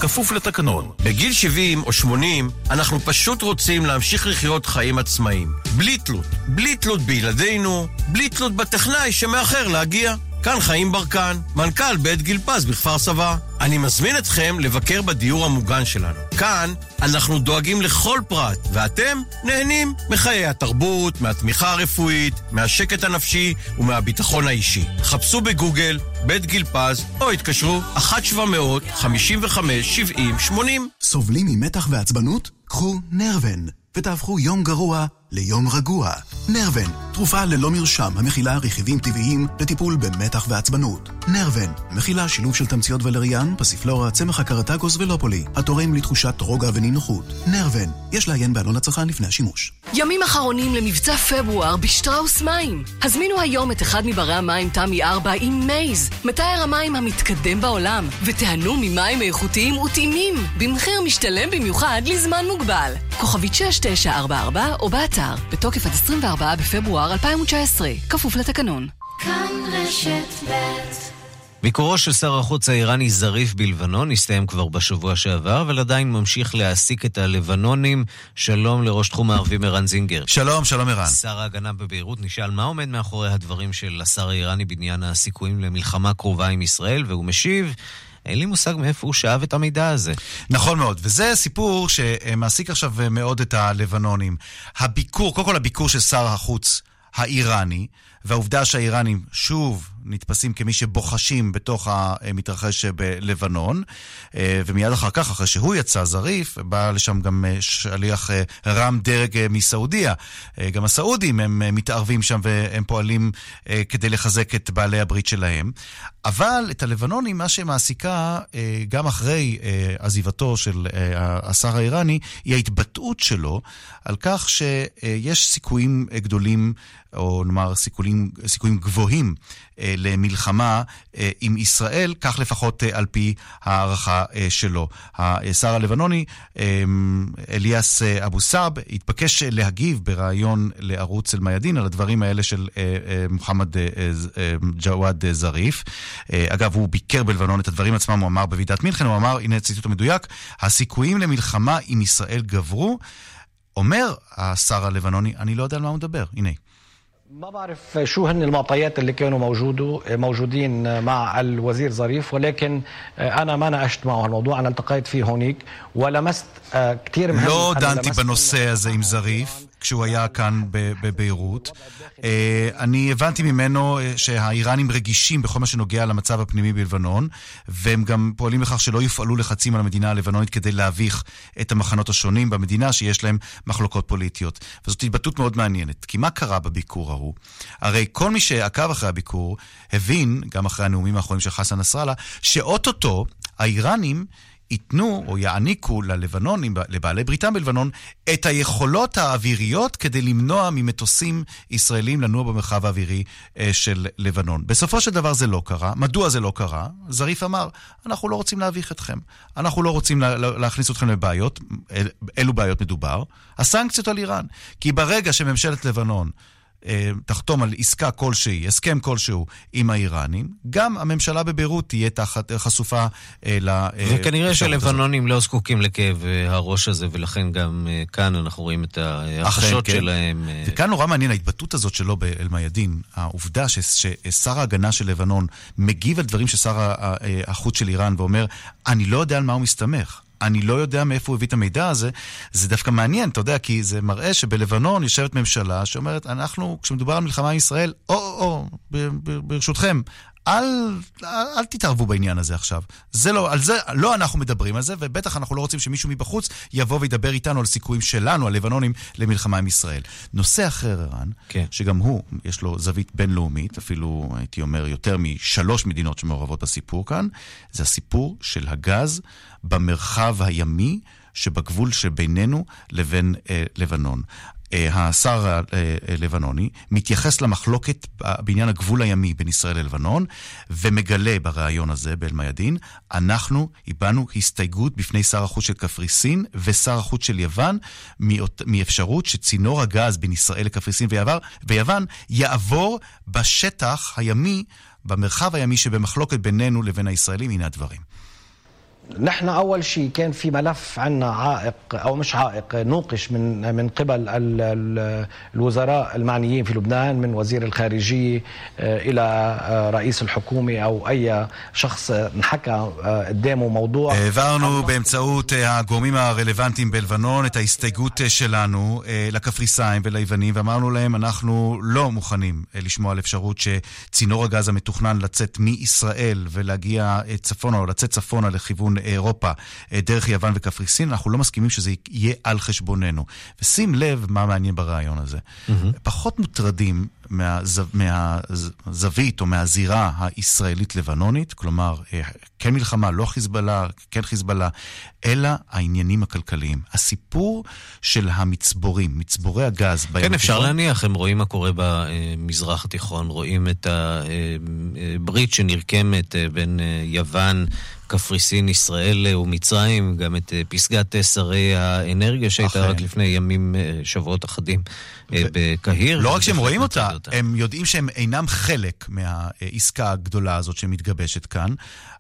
כפוף לתקנון בגיל 70 או 80 אנחנו פשוט רוצים להמשיך לחיות חיים עצמאיים. בלי תלות. בלי תלות בילדינו, בלי תלות בטכנאי שמאחר להגיע. כאן חיים ברקן, מנכ"ל בית גיל פז בכפר סבא. אני מזמין אתכם לבקר בדיור המוגן שלנו. כאן אנחנו דואגים לכל פרט, ואתם נהנים מחיי התרבות, מהתמיכה הרפואית, מהשקט הנפשי ומהביטחון האישי. חפשו בגוגל בית גיל פז, או התקשרו 1-700-55-70-80. סובלים ממתח ועצבנות? קחו נרוון, ותהפכו יום גרוע ליום רגוע. נרוון, תרופה ללא מרשם המכילה רכיבים טבעיים לטיפול במתח ועצבנות. נרוון, מכילה שילוב של תמציות ולריאן, פסיפלורה, צמח הקרטגוס ולופולי, התורם לתחושת רוגע ונינוחות. נרוון, יש לעיין בעלון הצרכן לפני השימוש. ימים אחרונים למבצע פברואר בשטראוס מים. הזמינו היום את אחד מברי המים תמי 4 עם מייז, מתאר המים המתקדם בעולם, ותיהנו ממים איכותיים וטעימים, במחיר משתלם במיוחד לזמן מוגבל. כוכבית 6944 או באתר, בתוקף עד 24 בפברואר 2019, כפוף לתקנון. כאן רשת ב' ביקורו של שר החוץ האיראני זריף בלבנון הסתיים כבר בשבוע שעבר, אבל עדיין ממשיך להעסיק את הלבנונים. שלום לראש תחום הערבים ערן זינגר. שלום, שלום ערן. שר ההגנה בביירות נשאל מה עומד מאחורי הדברים של השר האיראני בעניין הסיכויים למלחמה קרובה עם ישראל, והוא משיב... אין לי מושג מאיפה הוא שאב את המידע הזה. נכון מאוד, וזה סיפור שמעסיק עכשיו מאוד את הלבנונים. הביקור, קודם כל הביקור של שר החוץ האיראני, והעובדה שהאיראנים שוב נתפסים כמי שבוחשים בתוך המתרחש בלבנון, ומיד אחר כך, אחרי שהוא יצא זריף, בא לשם גם שליח רם דרג מסעודיה. גם הסעודים הם מתערבים שם והם פועלים כדי לחזק את בעלי הברית שלהם. אבל את הלבנונים, מה שמעסיקה גם אחרי עזיבתו של השר האיראני, היא ההתבטאות שלו על כך שיש סיכויים גדולים, או נאמר סיכויים, סיכויים גבוהים למלחמה עם ישראל, כך לפחות על פי הערכה שלו. השר הלבנוני, אליאס אבו סאב, התבקש להגיב בריאיון לערוץ אל-מיאדין על הדברים האלה של מוחמד ג'וואד זריף. אגב, הוא ביקר בלבנון את הדברים עצמם, הוא אמר בוועידת מינכן, הוא אמר, הנה הציטוט המדויק, הסיכויים למלחמה עם ישראל גברו. אומר השר הלבנוני, אני לא יודע על מה הוא מדבר, הנה. ما بعرف شو هن المعطيات اللي كانوا موجودو موجودين مع الوزير ظريف ولكن انا ما ناقشت معه الموضوع انا التقيت فيه هونيك ولمست كثير مهم לא דנתי בנושא הזה עם זריף. כשהוא היה כאן בביירות. אני הבנתי ממנו שהאיראנים רגישים בכל מה שנוגע למצב הפנימי בלבנון, והם גם פועלים לכך שלא יופעלו לחצים על המדינה הלבנונית כדי להביך את המחנות השונים במדינה שיש להם מחלוקות פוליטיות. וזאת התבטאות מאוד מעניינת. כי מה קרה בביקור ההוא? הרי כל מי שעקב אחרי הביקור הבין, גם אחרי הנאומים האחרונים של חסן נסראללה, שאו-טו-טו האיראנים ייתנו או יעניקו ללבנונים, לבעלי בריתם בלבנון, את היכולות האוויריות כדי למנוע ממטוסים ישראלים לנוע במרחב האווירי של לבנון. בסופו של דבר זה לא קרה. מדוע זה לא קרה? זריף אמר, אנחנו לא רוצים להביך אתכם. אנחנו לא רוצים לה, להכניס אתכם לבעיות. אילו בעיות מדובר? הסנקציות על איראן. כי ברגע שממשלת לבנון תחתום על עסקה כלשהי, הסכם כלשהו עם האיראנים, גם הממשלה בביירות תהיה תחת, חשופה ל... וכנראה שלבנונים לא זקוקים לכאב הראש הזה, ולכן גם כאן אנחנו רואים את החששות כן. שלהם. וכאן נורא מעניין ההתבטאות הזאת שלו באל-מיאדין, העובדה ש, ששר ההגנה של לבנון מגיב על דברים של שר החוץ של איראן ואומר, אני לא יודע על מה הוא מסתמך. אני לא יודע מאיפה הוא הביא את המידע הזה, זה דווקא מעניין, אתה יודע, כי זה מראה שבלבנון יושבת ממשלה שאומרת, אנחנו, כשמדובר על מלחמה עם ישראל, או, או, או, ברשותכם, אל, אל, אל תתערבו בעניין הזה עכשיו. זה לא, על זה, לא אנחנו מדברים על זה, ובטח אנחנו לא רוצים שמישהו מבחוץ יבוא וידבר איתנו על סיכויים שלנו, הלבנונים, למלחמה עם ישראל. נושא אחר, ערן, כן. שגם הוא, יש לו זווית בינלאומית, אפילו, הייתי אומר, יותר משלוש מדינות שמעורבות בסיפור כאן, זה הסיפור של הגז במרחב הימי שבגבול שבינינו לבין אה, לבנון. השר הלבנוני מתייחס למחלוקת בעניין הגבול הימי בין ישראל ללבנון ומגלה בריאיון הזה באל-מיאדין, אנחנו הבענו הסתייגות בפני שר החוץ של קפריסין ושר החוץ של יוון מאפשרות שצינור הגז בין ישראל לקפריסין ויוון יעבור בשטח הימי, במרחב הימי שבמחלוקת בינינו לבין הישראלים, הנה הדברים. نحن اول شيء كان في ملف عنا عائق او مش عائق نوقش من من قبل الوزراء المعنيين في لبنان من وزير الخارجيه الى رئيس الحكومه او اي شخص انحكى قدامه موضوع העברנו באמצעות הגורמים הרלוונטיים בלבנון את ההסתייגות שלנו לקפריסאים וליוונים ואמרנו להם אנחנו לא מוכנים לשמוע על אפשרות שצינור הגז המתוכנן לצאת מישראל ולהגיע צפונה או לצאת צפונה לכיוון אירופה דרך יוון וקפריסין, אנחנו לא מסכימים שזה יהיה על חשבוננו. ושים לב מה מעניין ברעיון הזה. Mm-hmm. פחות מוטרדים מהזו, מהזווית או מהזירה הישראלית-לבנונית, כלומר, כן מלחמה, לא חיזבאללה, כן חיזבאללה, אלא העניינים הכלכליים. הסיפור של המצבורים, מצבורי הגז בים כן, אפשר להניח, הם רואים מה קורה במזרח התיכון, רואים את הברית שנרקמת בין יוון, קפריסין, ישראל ומצרים, גם את פסגת שרי האנרגיה שהייתה רק לפני ימים, שבועות אחדים בקהיר. לא רק שהם רואים אותה, הם יודעים שהם אינם חלק מהעסקה הגדולה הזאת שמתגבשת כאן.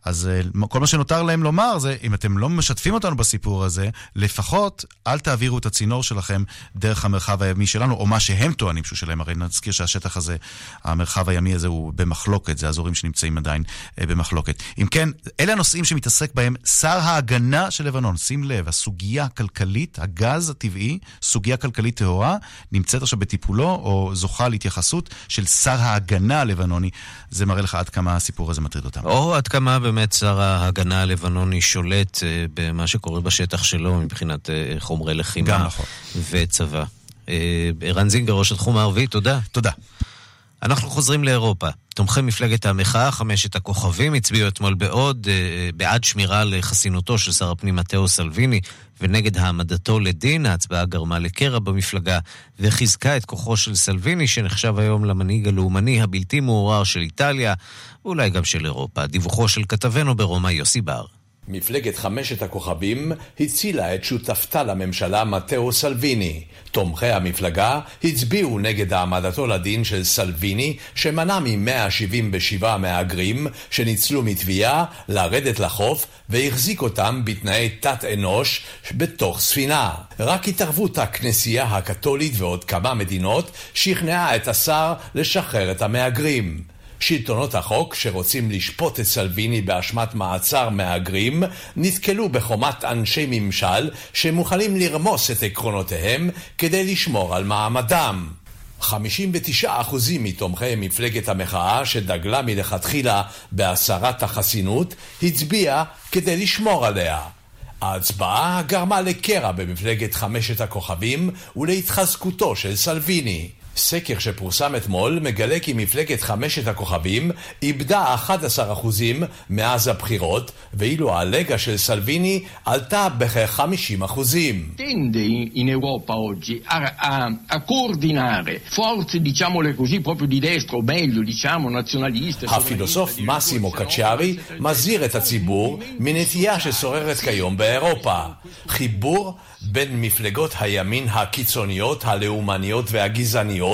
אז כל מה שנותר להם לומר זה, אם אתם לא משתפים אותנו בסיפור הזה, לפחות אל תעבירו את הצינור שלכם דרך המרחב הימי שלנו, או מה שהם טוענים שהוא שלהם. הרי נזכיר שהשטח הזה, המרחב הימי הזה הוא במחלוקת, זה אזורים שנמצאים עדיין במחלוקת. אם כן, אלה הנושאים שמתעסק בהם שר ההגנה של לבנון. שים לב, הסוגיה הכלכלית, הגז הטבעי, סוגיה כלכלית טהורה, נמצאת עכשיו בטיפולו, או זוכה להתייחסות של שר ההגנה הלבנוני. זה מראה לך עד כמה הסיפור הזה מטריד אותם. או עד כמה באמת שר ההגנה הלבנוני שולט במה שקורה בשטח שלו מבחינת חומרי לחימה נכון. וצבא. ערן זינגר, ראש התחום הערבי, תודה. תודה. אנחנו חוזרים לאירופה. תומכי מפלגת המחאה, חמשת הכוכבים, הצביעו אתמול בעוד, בעד שמירה על חסינותו של שר הפנים מתאו סלוויני ונגד העמדתו לדין. ההצבעה גרמה לקרע במפלגה וחיזקה את כוחו של סלוויני, שנחשב היום למנהיג הלאומני הבלתי מעורער של איטליה, ואולי גם של אירופה. דיווחו של כתבנו ברומא יוסי בר. מפלגת חמשת הכוכבים הצילה את שותפתה לממשלה מתאו סלוויני. תומכי המפלגה הצביעו נגד העמדתו לדין של סלוויני, שמנע מ-177 מהגרים שניצלו מתביעה לרדת לחוף והחזיק אותם בתנאי תת-אנוש בתוך ספינה. רק התערבות הכנסייה הקתולית ועוד כמה מדינות שכנעה את השר לשחרר את המהגרים. שלטונות החוק, שרוצים לשפוט את סלוויני באשמת מעצר מהגרים, נתקלו בחומת אנשי ממשל שמוכנים לרמוס את עקרונותיהם כדי לשמור על מעמדם. 59% מתומכי מפלגת המחאה, שדגלה מלכתחילה בהסרת החסינות, הצביע כדי לשמור עליה. ההצבעה גרמה לקרע במפלגת חמשת הכוכבים ולהתחזקותו של סלוויני. סקר שפורסם אתמול מגלה כי מפלגת חמשת הכוכבים איבדה 11% מאז הבחירות, ואילו הלגה של סלוויני עלתה בכ-50%. tende in Europa oggi a, a, a coordinare forze, diciamole così, proprio di destra, o meglio, diciamo, nazionaliste. הפילוסוף מאסימו קצ'ארי מזהיר את הציבור מנטייה ששוררת כיום באירופה. חיבור בין מפלגות הימין הקיצוניות, הלאומניות והגזעניות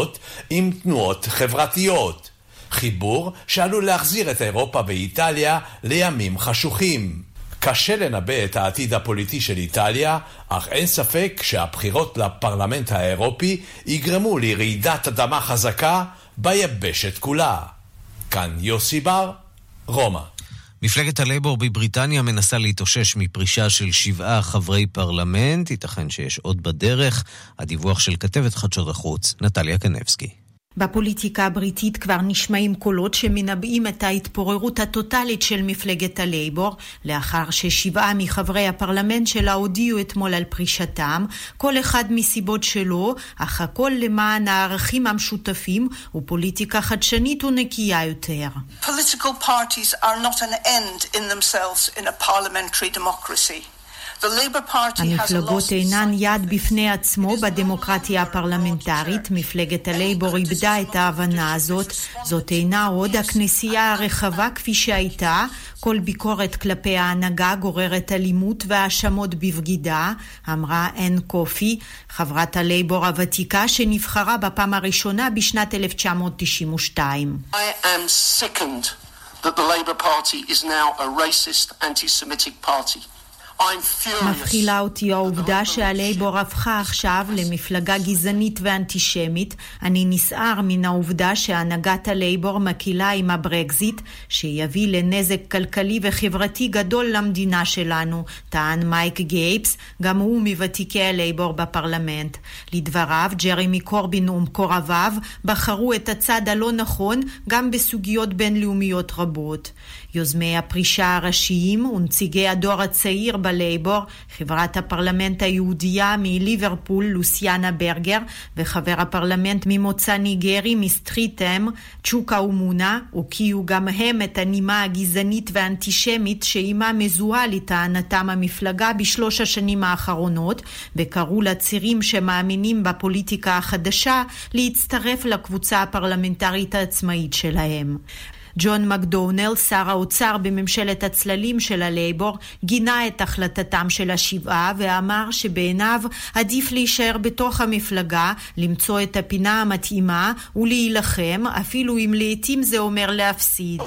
עם תנועות חברתיות. חיבור שעלול להחזיר את אירופה ואיטליה לימים חשוכים. קשה לנבא את העתיד הפוליטי של איטליה, אך אין ספק שהבחירות לפרלמנט האירופי יגרמו לרעידת אדמה חזקה ביבשת כולה. כאן יוסי בר, רומא. מפלגת הלייבור בבריטניה מנסה להתאושש מפרישה של שבעה חברי פרלמנט, ייתכן שיש עוד בדרך. הדיווח של כתבת חדשות החוץ, נטליה קנבסקי. בפוליטיקה הבריטית כבר נשמעים קולות שמנבאים את ההתפוררות הטוטלית של מפלגת הלייבור, לאחר ששבעה מחברי הפרלמנט שלה הודיעו אתמול על פרישתם, כל אחד מסיבות שלו, אך הכל למען הערכים המשותפים ופוליטיקה חדשנית ונקייה יותר. Political parties are not an end in themselves in a parliamentary democracy. המפלגות אינן יד בפני עצמו בדמוקרטיה הפרלמנטרית. מפלגת הלייבור איבדה את ההבנה הזאת. זאת אינה עוד הכנסייה הרחבה כפי שהייתה. כל ביקורת כלפי ההנהגה גוררת אלימות והאשמות בבגידה, אמרה אן קופי, חברת הלייבור הוותיקה שנבחרה בפעם הראשונה בשנת 1992. I am sickened that the Labour Party is now a racist, anti-Semitic party. מבחילה אותי העובדה שהלייבור הפכה עכשיו למפלגה גזענית ואנטישמית. אני נסער מן העובדה שהנהגת הלייבור מקילה עם הברקזיט, שיביא לנזק כלכלי וחברתי גדול למדינה שלנו, טען מייק גייפס, גם הוא מוותיקי הלייבור בפרלמנט. לדבריו, ג'רמי קורבין ומקורביו בחרו את הצד הלא נכון גם בסוגיות בינלאומיות רבות. יוזמי הפרישה הראשיים ונציגי הדור הצעיר בלייבור, חברת הפרלמנט היהודייה מליברפול לוסיאנה ברגר וחבר הפרלמנט ממוצא ניגרי מסטריטם צ'וקה אומונה, הוקיעו גם הם את הנימה הגזענית והאנטישמית שעימה מזוהה לטענתם המפלגה בשלוש השנים האחרונות, וקראו לצירים שמאמינים בפוליטיקה החדשה להצטרף לקבוצה הפרלמנטרית העצמאית שלהם. ג'ון מקדונל, שר האוצר בממשלת הצללים של הלייבור, גינה את החלטתם של השבעה ואמר שבעיניו עדיף להישאר בתוך המפלגה, למצוא את הפינה המתאימה ולהילחם, אפילו אם לעתים זה אומר להפסיד.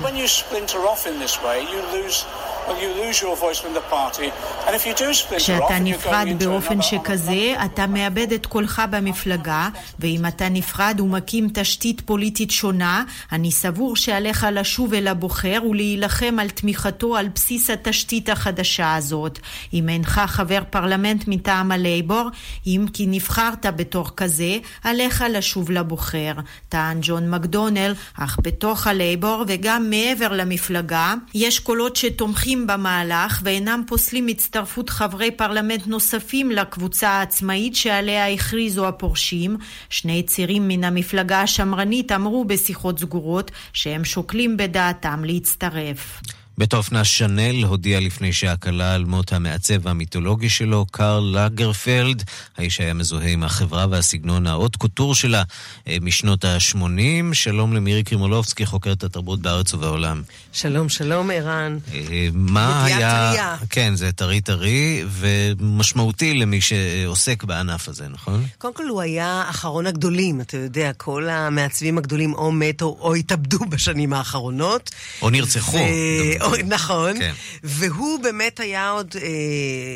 כשאתה נפרד באופן שכזה, אתה מאבד את קולך במפלגה, ואם אתה נפרד ומקים תשתית פוליטית שונה, אני סבור שעליך לשוב אל הבוחר ולהילחם על תמיכתו על בסיס התשתית החדשה הזאת. אם אינך חבר פרלמנט מטעם הלייבור, אם כי נבחרת בתור כזה, עליך לשוב לבוחר. טען ג'ון מקדונל, אך בתוך הלייבור וגם מעבר למפלגה, יש קולות שתומכים במהלך ואינם פוסלים הצטרפות חברי פרלמנט נוספים לקבוצה העצמאית שעליה הכריזו הפורשים. שני צירים מן המפלגה השמרנית אמרו בשיחות סגורות שהם שוקלים בדעתם להצטרף. בית האופנה שאנל הודיע לפני שעה קלה על מות המעצב המיתולוגי שלו, קארל לגרפלד. האיש היה מזוהה עם החברה והסגנון האות קוטור שלה אה, משנות ה-80. שלום למירי קרימולובסקי, חוקרת התרבות בארץ ובעולם. שלום, שלום, ערן. אה, מה היה... ידיעה טריה. כן, זה טרי טרי ומשמעותי למי שעוסק בענף הזה, נכון? קודם כל הוא היה אחרון הגדולים, אתה יודע, כל המעצבים הגדולים או מתו או התאבדו בשנים האחרונות. או נרצחו. ו... נכון. כן. והוא באמת היה עוד אה,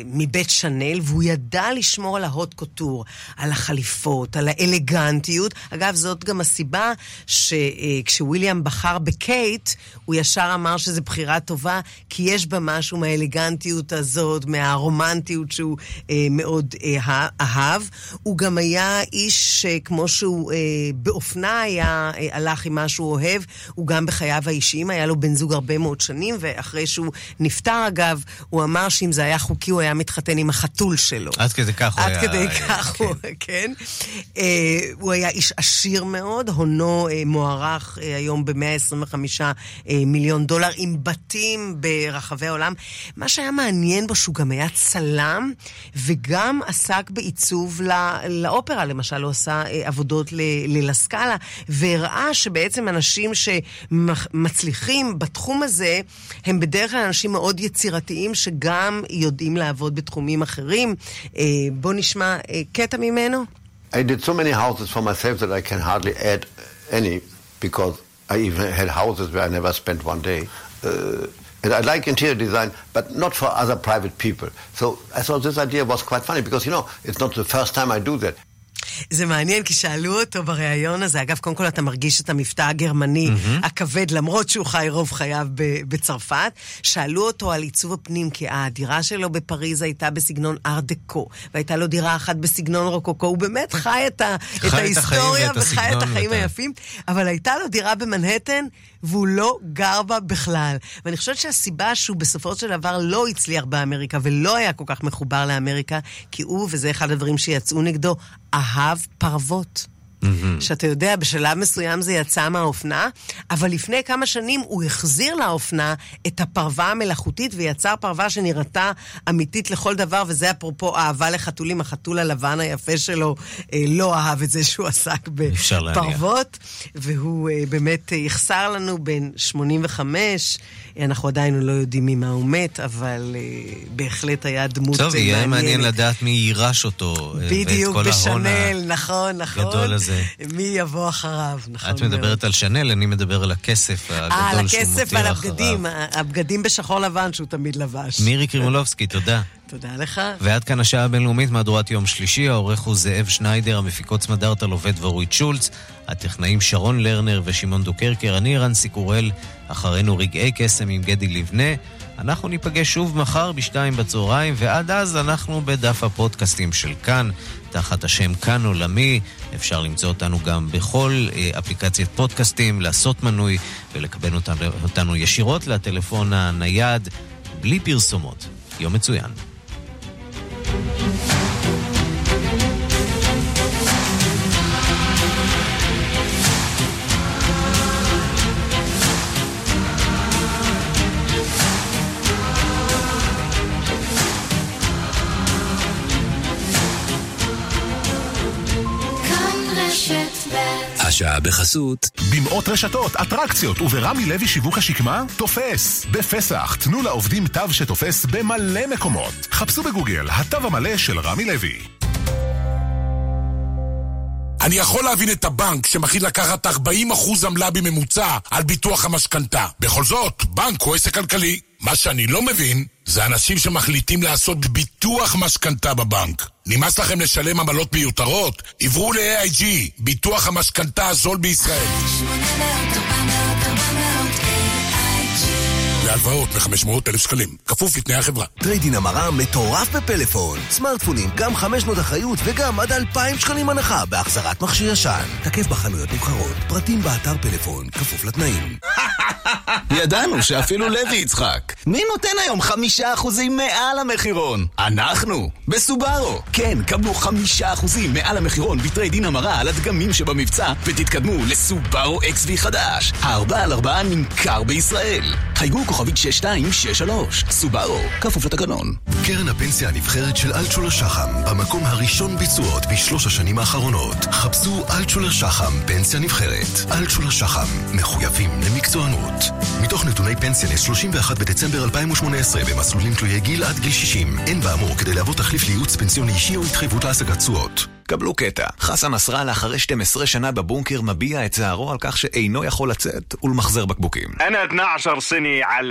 מבית שאנל, והוא ידע לשמור על ההוט קוטור, על החליפות, על האלגנטיות. אגב, זאת גם הסיבה שכשוויליאם בחר בקייט, הוא ישר אמר שזו בחירה טובה, כי יש בה משהו מהאלגנטיות הזאת, מהרומנטיות שהוא אה, מאוד אה, אהב. הוא גם היה איש שכמו שהוא אה, באופנה היה, אה, הלך עם מה שהוא אוהב, הוא גם בחייו האישיים, היה לו בן זוג הרבה מאוד שנים, ואחרי שהוא נפטר, אגב, הוא אמר שאם זה היה חוקי, הוא היה מתחתן עם החתול שלו. עד כדי כך הוא עד היה... כדי כך הוא, כן. אה, הוא היה איש עשיר מאוד, הונו אה, מוערך אה, היום ב-125 אה, מיליון דולר, עם בתים ברחבי העולם. מה שהיה מעניין בו, שהוא גם היה צלם, וגם עסק בעיצוב לא, לאופרה, למשל, הוא עשה עבודות ללסקאלה, והראה שבעצם אנשים שמצליחים בתחום הזה, הם בדרך כלל אנשים מאוד יצירתיים, שגם יודעים לעבוד בתחומים אחרים. אה, בואו נשמע אה, קטע ממנו. I did so many houses for myself that I can hardly add any because I even had houses where I never spent one day. Uh, and I like interior design, but not for other private people. So I thought this idea was quite funny because, you know, it's not the first time I do that. זה מעניין, כי שאלו אותו בריאיון הזה, אגב, קודם כל אתה מרגיש את המבטא הגרמני mm-hmm. הכבד, למרות שהוא חי רוב חייו בצרפת. שאלו אותו על עיצוב הפנים, כי הדירה שלו בפריז הייתה בסגנון אר דקו, והייתה לו דירה אחת בסגנון רוקוקו. הוא באמת חי את, ה, חי את ההיסטוריה וחי את החיים ואת היפים, אבל הייתה לו דירה במנהטן, והוא לא גר בה בכלל. ואני חושבת שהסיבה שהוא בסופו של דבר לא הצליח באמריקה ולא היה כל כך מחובר לאמריקה, כי הוא, וזה אחד הדברים שיצאו נגדו, אהב פרוות. שאתה יודע, בשלב מסוים זה יצא מהאופנה, אבל לפני כמה שנים הוא החזיר לאופנה את הפרווה המלאכותית ויצר פרווה שנראתה אמיתית לכל דבר, וזה אפרופו אהבה לחתולים, החתול הלבן היפה שלו אה, לא אהב את זה שהוא עסק. בפרוות, והוא אה, באמת אה, יחסר לנו בן 85, אנחנו עדיין לא יודעים ממה הוא מת, אבל אה, בהחלט היה דמות טוב, אה, יהיה מעניין מעניינת. לדעת מי יירש אותו. אה, בדיוק, ההון בשנל, נכון, נכון. הגדול הזה. מי יבוא אחריו, נכון את מדברת על שנל, אני מדבר על הכסף אה, על הגדול שהוא הכסף מותיר ועל אחריו. הבגדים, הבגדים בשחור לבן שהוא תמיד לבש. מירי קרימולובסקי, תודה. תודה לך. ועד כאן השעה הבינלאומית, מהדורת יום שלישי, העורך הוא זאב שניידר, המפיקות סמדארטה לובד ואורית שולץ, הטכנאים שרון לרנר ושמעון דוקרקר, אני רנסי קורל, אחרינו רגעי קסם עם גדי לבנה. אנחנו ניפגש שוב מחר בשתיים בצהריים, ועד אז אנחנו בדף הפודקאסטים של כאן, תחת השם כאן עולמי. אפשר למצוא אותנו גם בכל אה, אפליקציית פודקאסטים, לעשות מנוי ולקבל אותנו, ישירות לטלפון הנייד, בלי פרסומות. יום מצוין. כאן השעה בחסות. במאות רשתות, אטרקציות וברמי לוי שיווק השקמה, תופס. בפסח, תנו לעובדים תו שתופס במלא מקומות. חפשו בגוגל, התו המלא של רמי לוי. אני יכול להבין את הבנק שמחליט לקחת 40% עמלה בממוצע על ביטוח המשכנתה. בכל זאת, בנק הוא עסק כלכלי. מה שאני לא מבין, זה אנשים שמחליטים לעשות ביטוח משכנתה בבנק. נמאס לכם לשלם עמלות מיותרות? עברו ל-AIG, ביטוח המשכנתה הזול בישראל. להלוואות מ-500 אלף שקלים, כפוף לתנאי החברה. טרייד אין המראה מטורף בפלאפון. סמארטפונים, גם 500 אחריות וגם עד 2,000 שקלים הנחה בהחזרת מכשיר ישן. תקף בחנויות נבחרות, פרטים באתר פלאפון, כפוף לתנאים. ידענו שאפילו לוי יצחק. מי נותן היום חמישה אחוזים מעל המחירון? אנחנו, בסובארו. כן, קבלו חמישה אחוזים מעל המחירון ב trade דין המרה על הדגמים שבמבצע, ותתקדמו לסובארו XV חדש. הארבע על ארבעה נמכר בישראל. חייגו כוכב כוכבית 6263. סובארו, כפוף לתקנון. קרן הפנסיה הנבחרת של אלטשולר שחם, במקום הראשון ביצועות בשלוש השנים האחרונות. חפשו אלטשולר שחם, פנסיה נבחרת. אלטשולר שחם, מחויבים למקצוענות. מתוך נתוני פנסיה ל-31 בדצמבר 2018 במסלולים תלויי גיל עד גיל 60. אין באמור כדי להוות תחליף לייעוץ פנסיוני אישי או התחייבות להשגת תשואות. קבלו קטע. חסן נסראללה אחרי 12 שנה בבונקר מביע את צערו על כך שאינו יכול לצאת ולמחזר בקבוקים. (אומר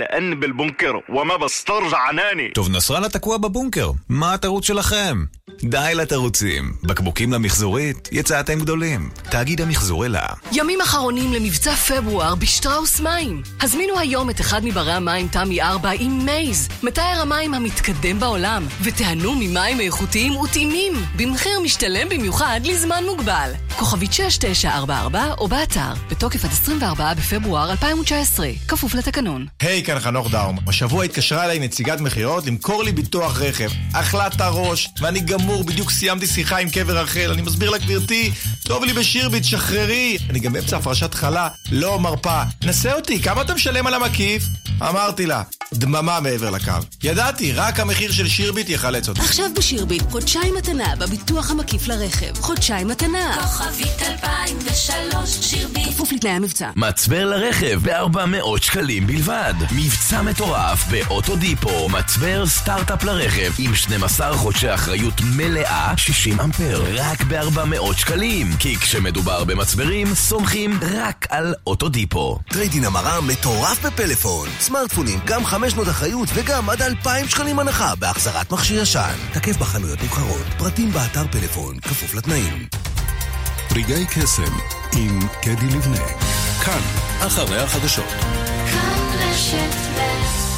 12 سنة علقان بالبنكر وما بسترجع عناني טוב, נסראללה תקוע בבונקר. מה התירוץ שלכם? די לתירוצים. בקבוקים למחזורית, יצאתם גדולים. תאגיד המחזור אלה. ימים אחרונים למבצע פברואר בשטראוס מים. הזמינו היום את אחד מברי המים תמי 4 עם מייז, מתאר המים המתקדם בעולם, ותיהנו ממים איכותיים וטעימים, במחיר משתלם במיוחד לזמן מוגבל. כוכבית 6944 או באתר, בתוקף עד 24 בפברואר 2019, כפוף לתקנון. היי, כאן חנוך דאום. השבוע התקשרה אליי נציגת מכירות למכור לי ביטוח רכב. אכלת הראש, ואני גמור, בדיוק סיימתי שיחה עם קבר רחל. אני מסביר לה, גברתי, טוב לי בשירביט, שחררי. אני גם באמצע הפרשת חלה, לא מרפה. נסה אותי, כמה אתה משלם על המקיף? אמרתי לה, דממה מעבר לקו. ידעתי, רק המחיר של שירביט יחלץ אותי. עכשיו בשירביט, חודשיים מתנה בביטוח המקיף לרכב. חודשיים מתנה. כוכבית 2003, שירביט. כפוף לתנאי המבצע. מצבר לרכב ב-400 שקלים בלבד. מבצע מטורף באוטודיפו. מצבר סטארט-אפ לרכב עם 12 חודשי אחריות מלאה, 60 אמפר. רק ב-400 שקלים. כי כשמדובר במצברים, סומכים רק על אוטודיפו. טרייד אין המראה מטורף בפלאפון. סמארטפונים, גם חמש שנות אחריות וגם עד 2,000 שקלים הנחה בהחזרת מכשיר ישן. תקף בחנויות נבחרות. פרטים באתר פלאפון, כפוף לתנאים. רגעי קסם עם קדי לבנה. כאן, אחרי החדשות. כאן רשת ב'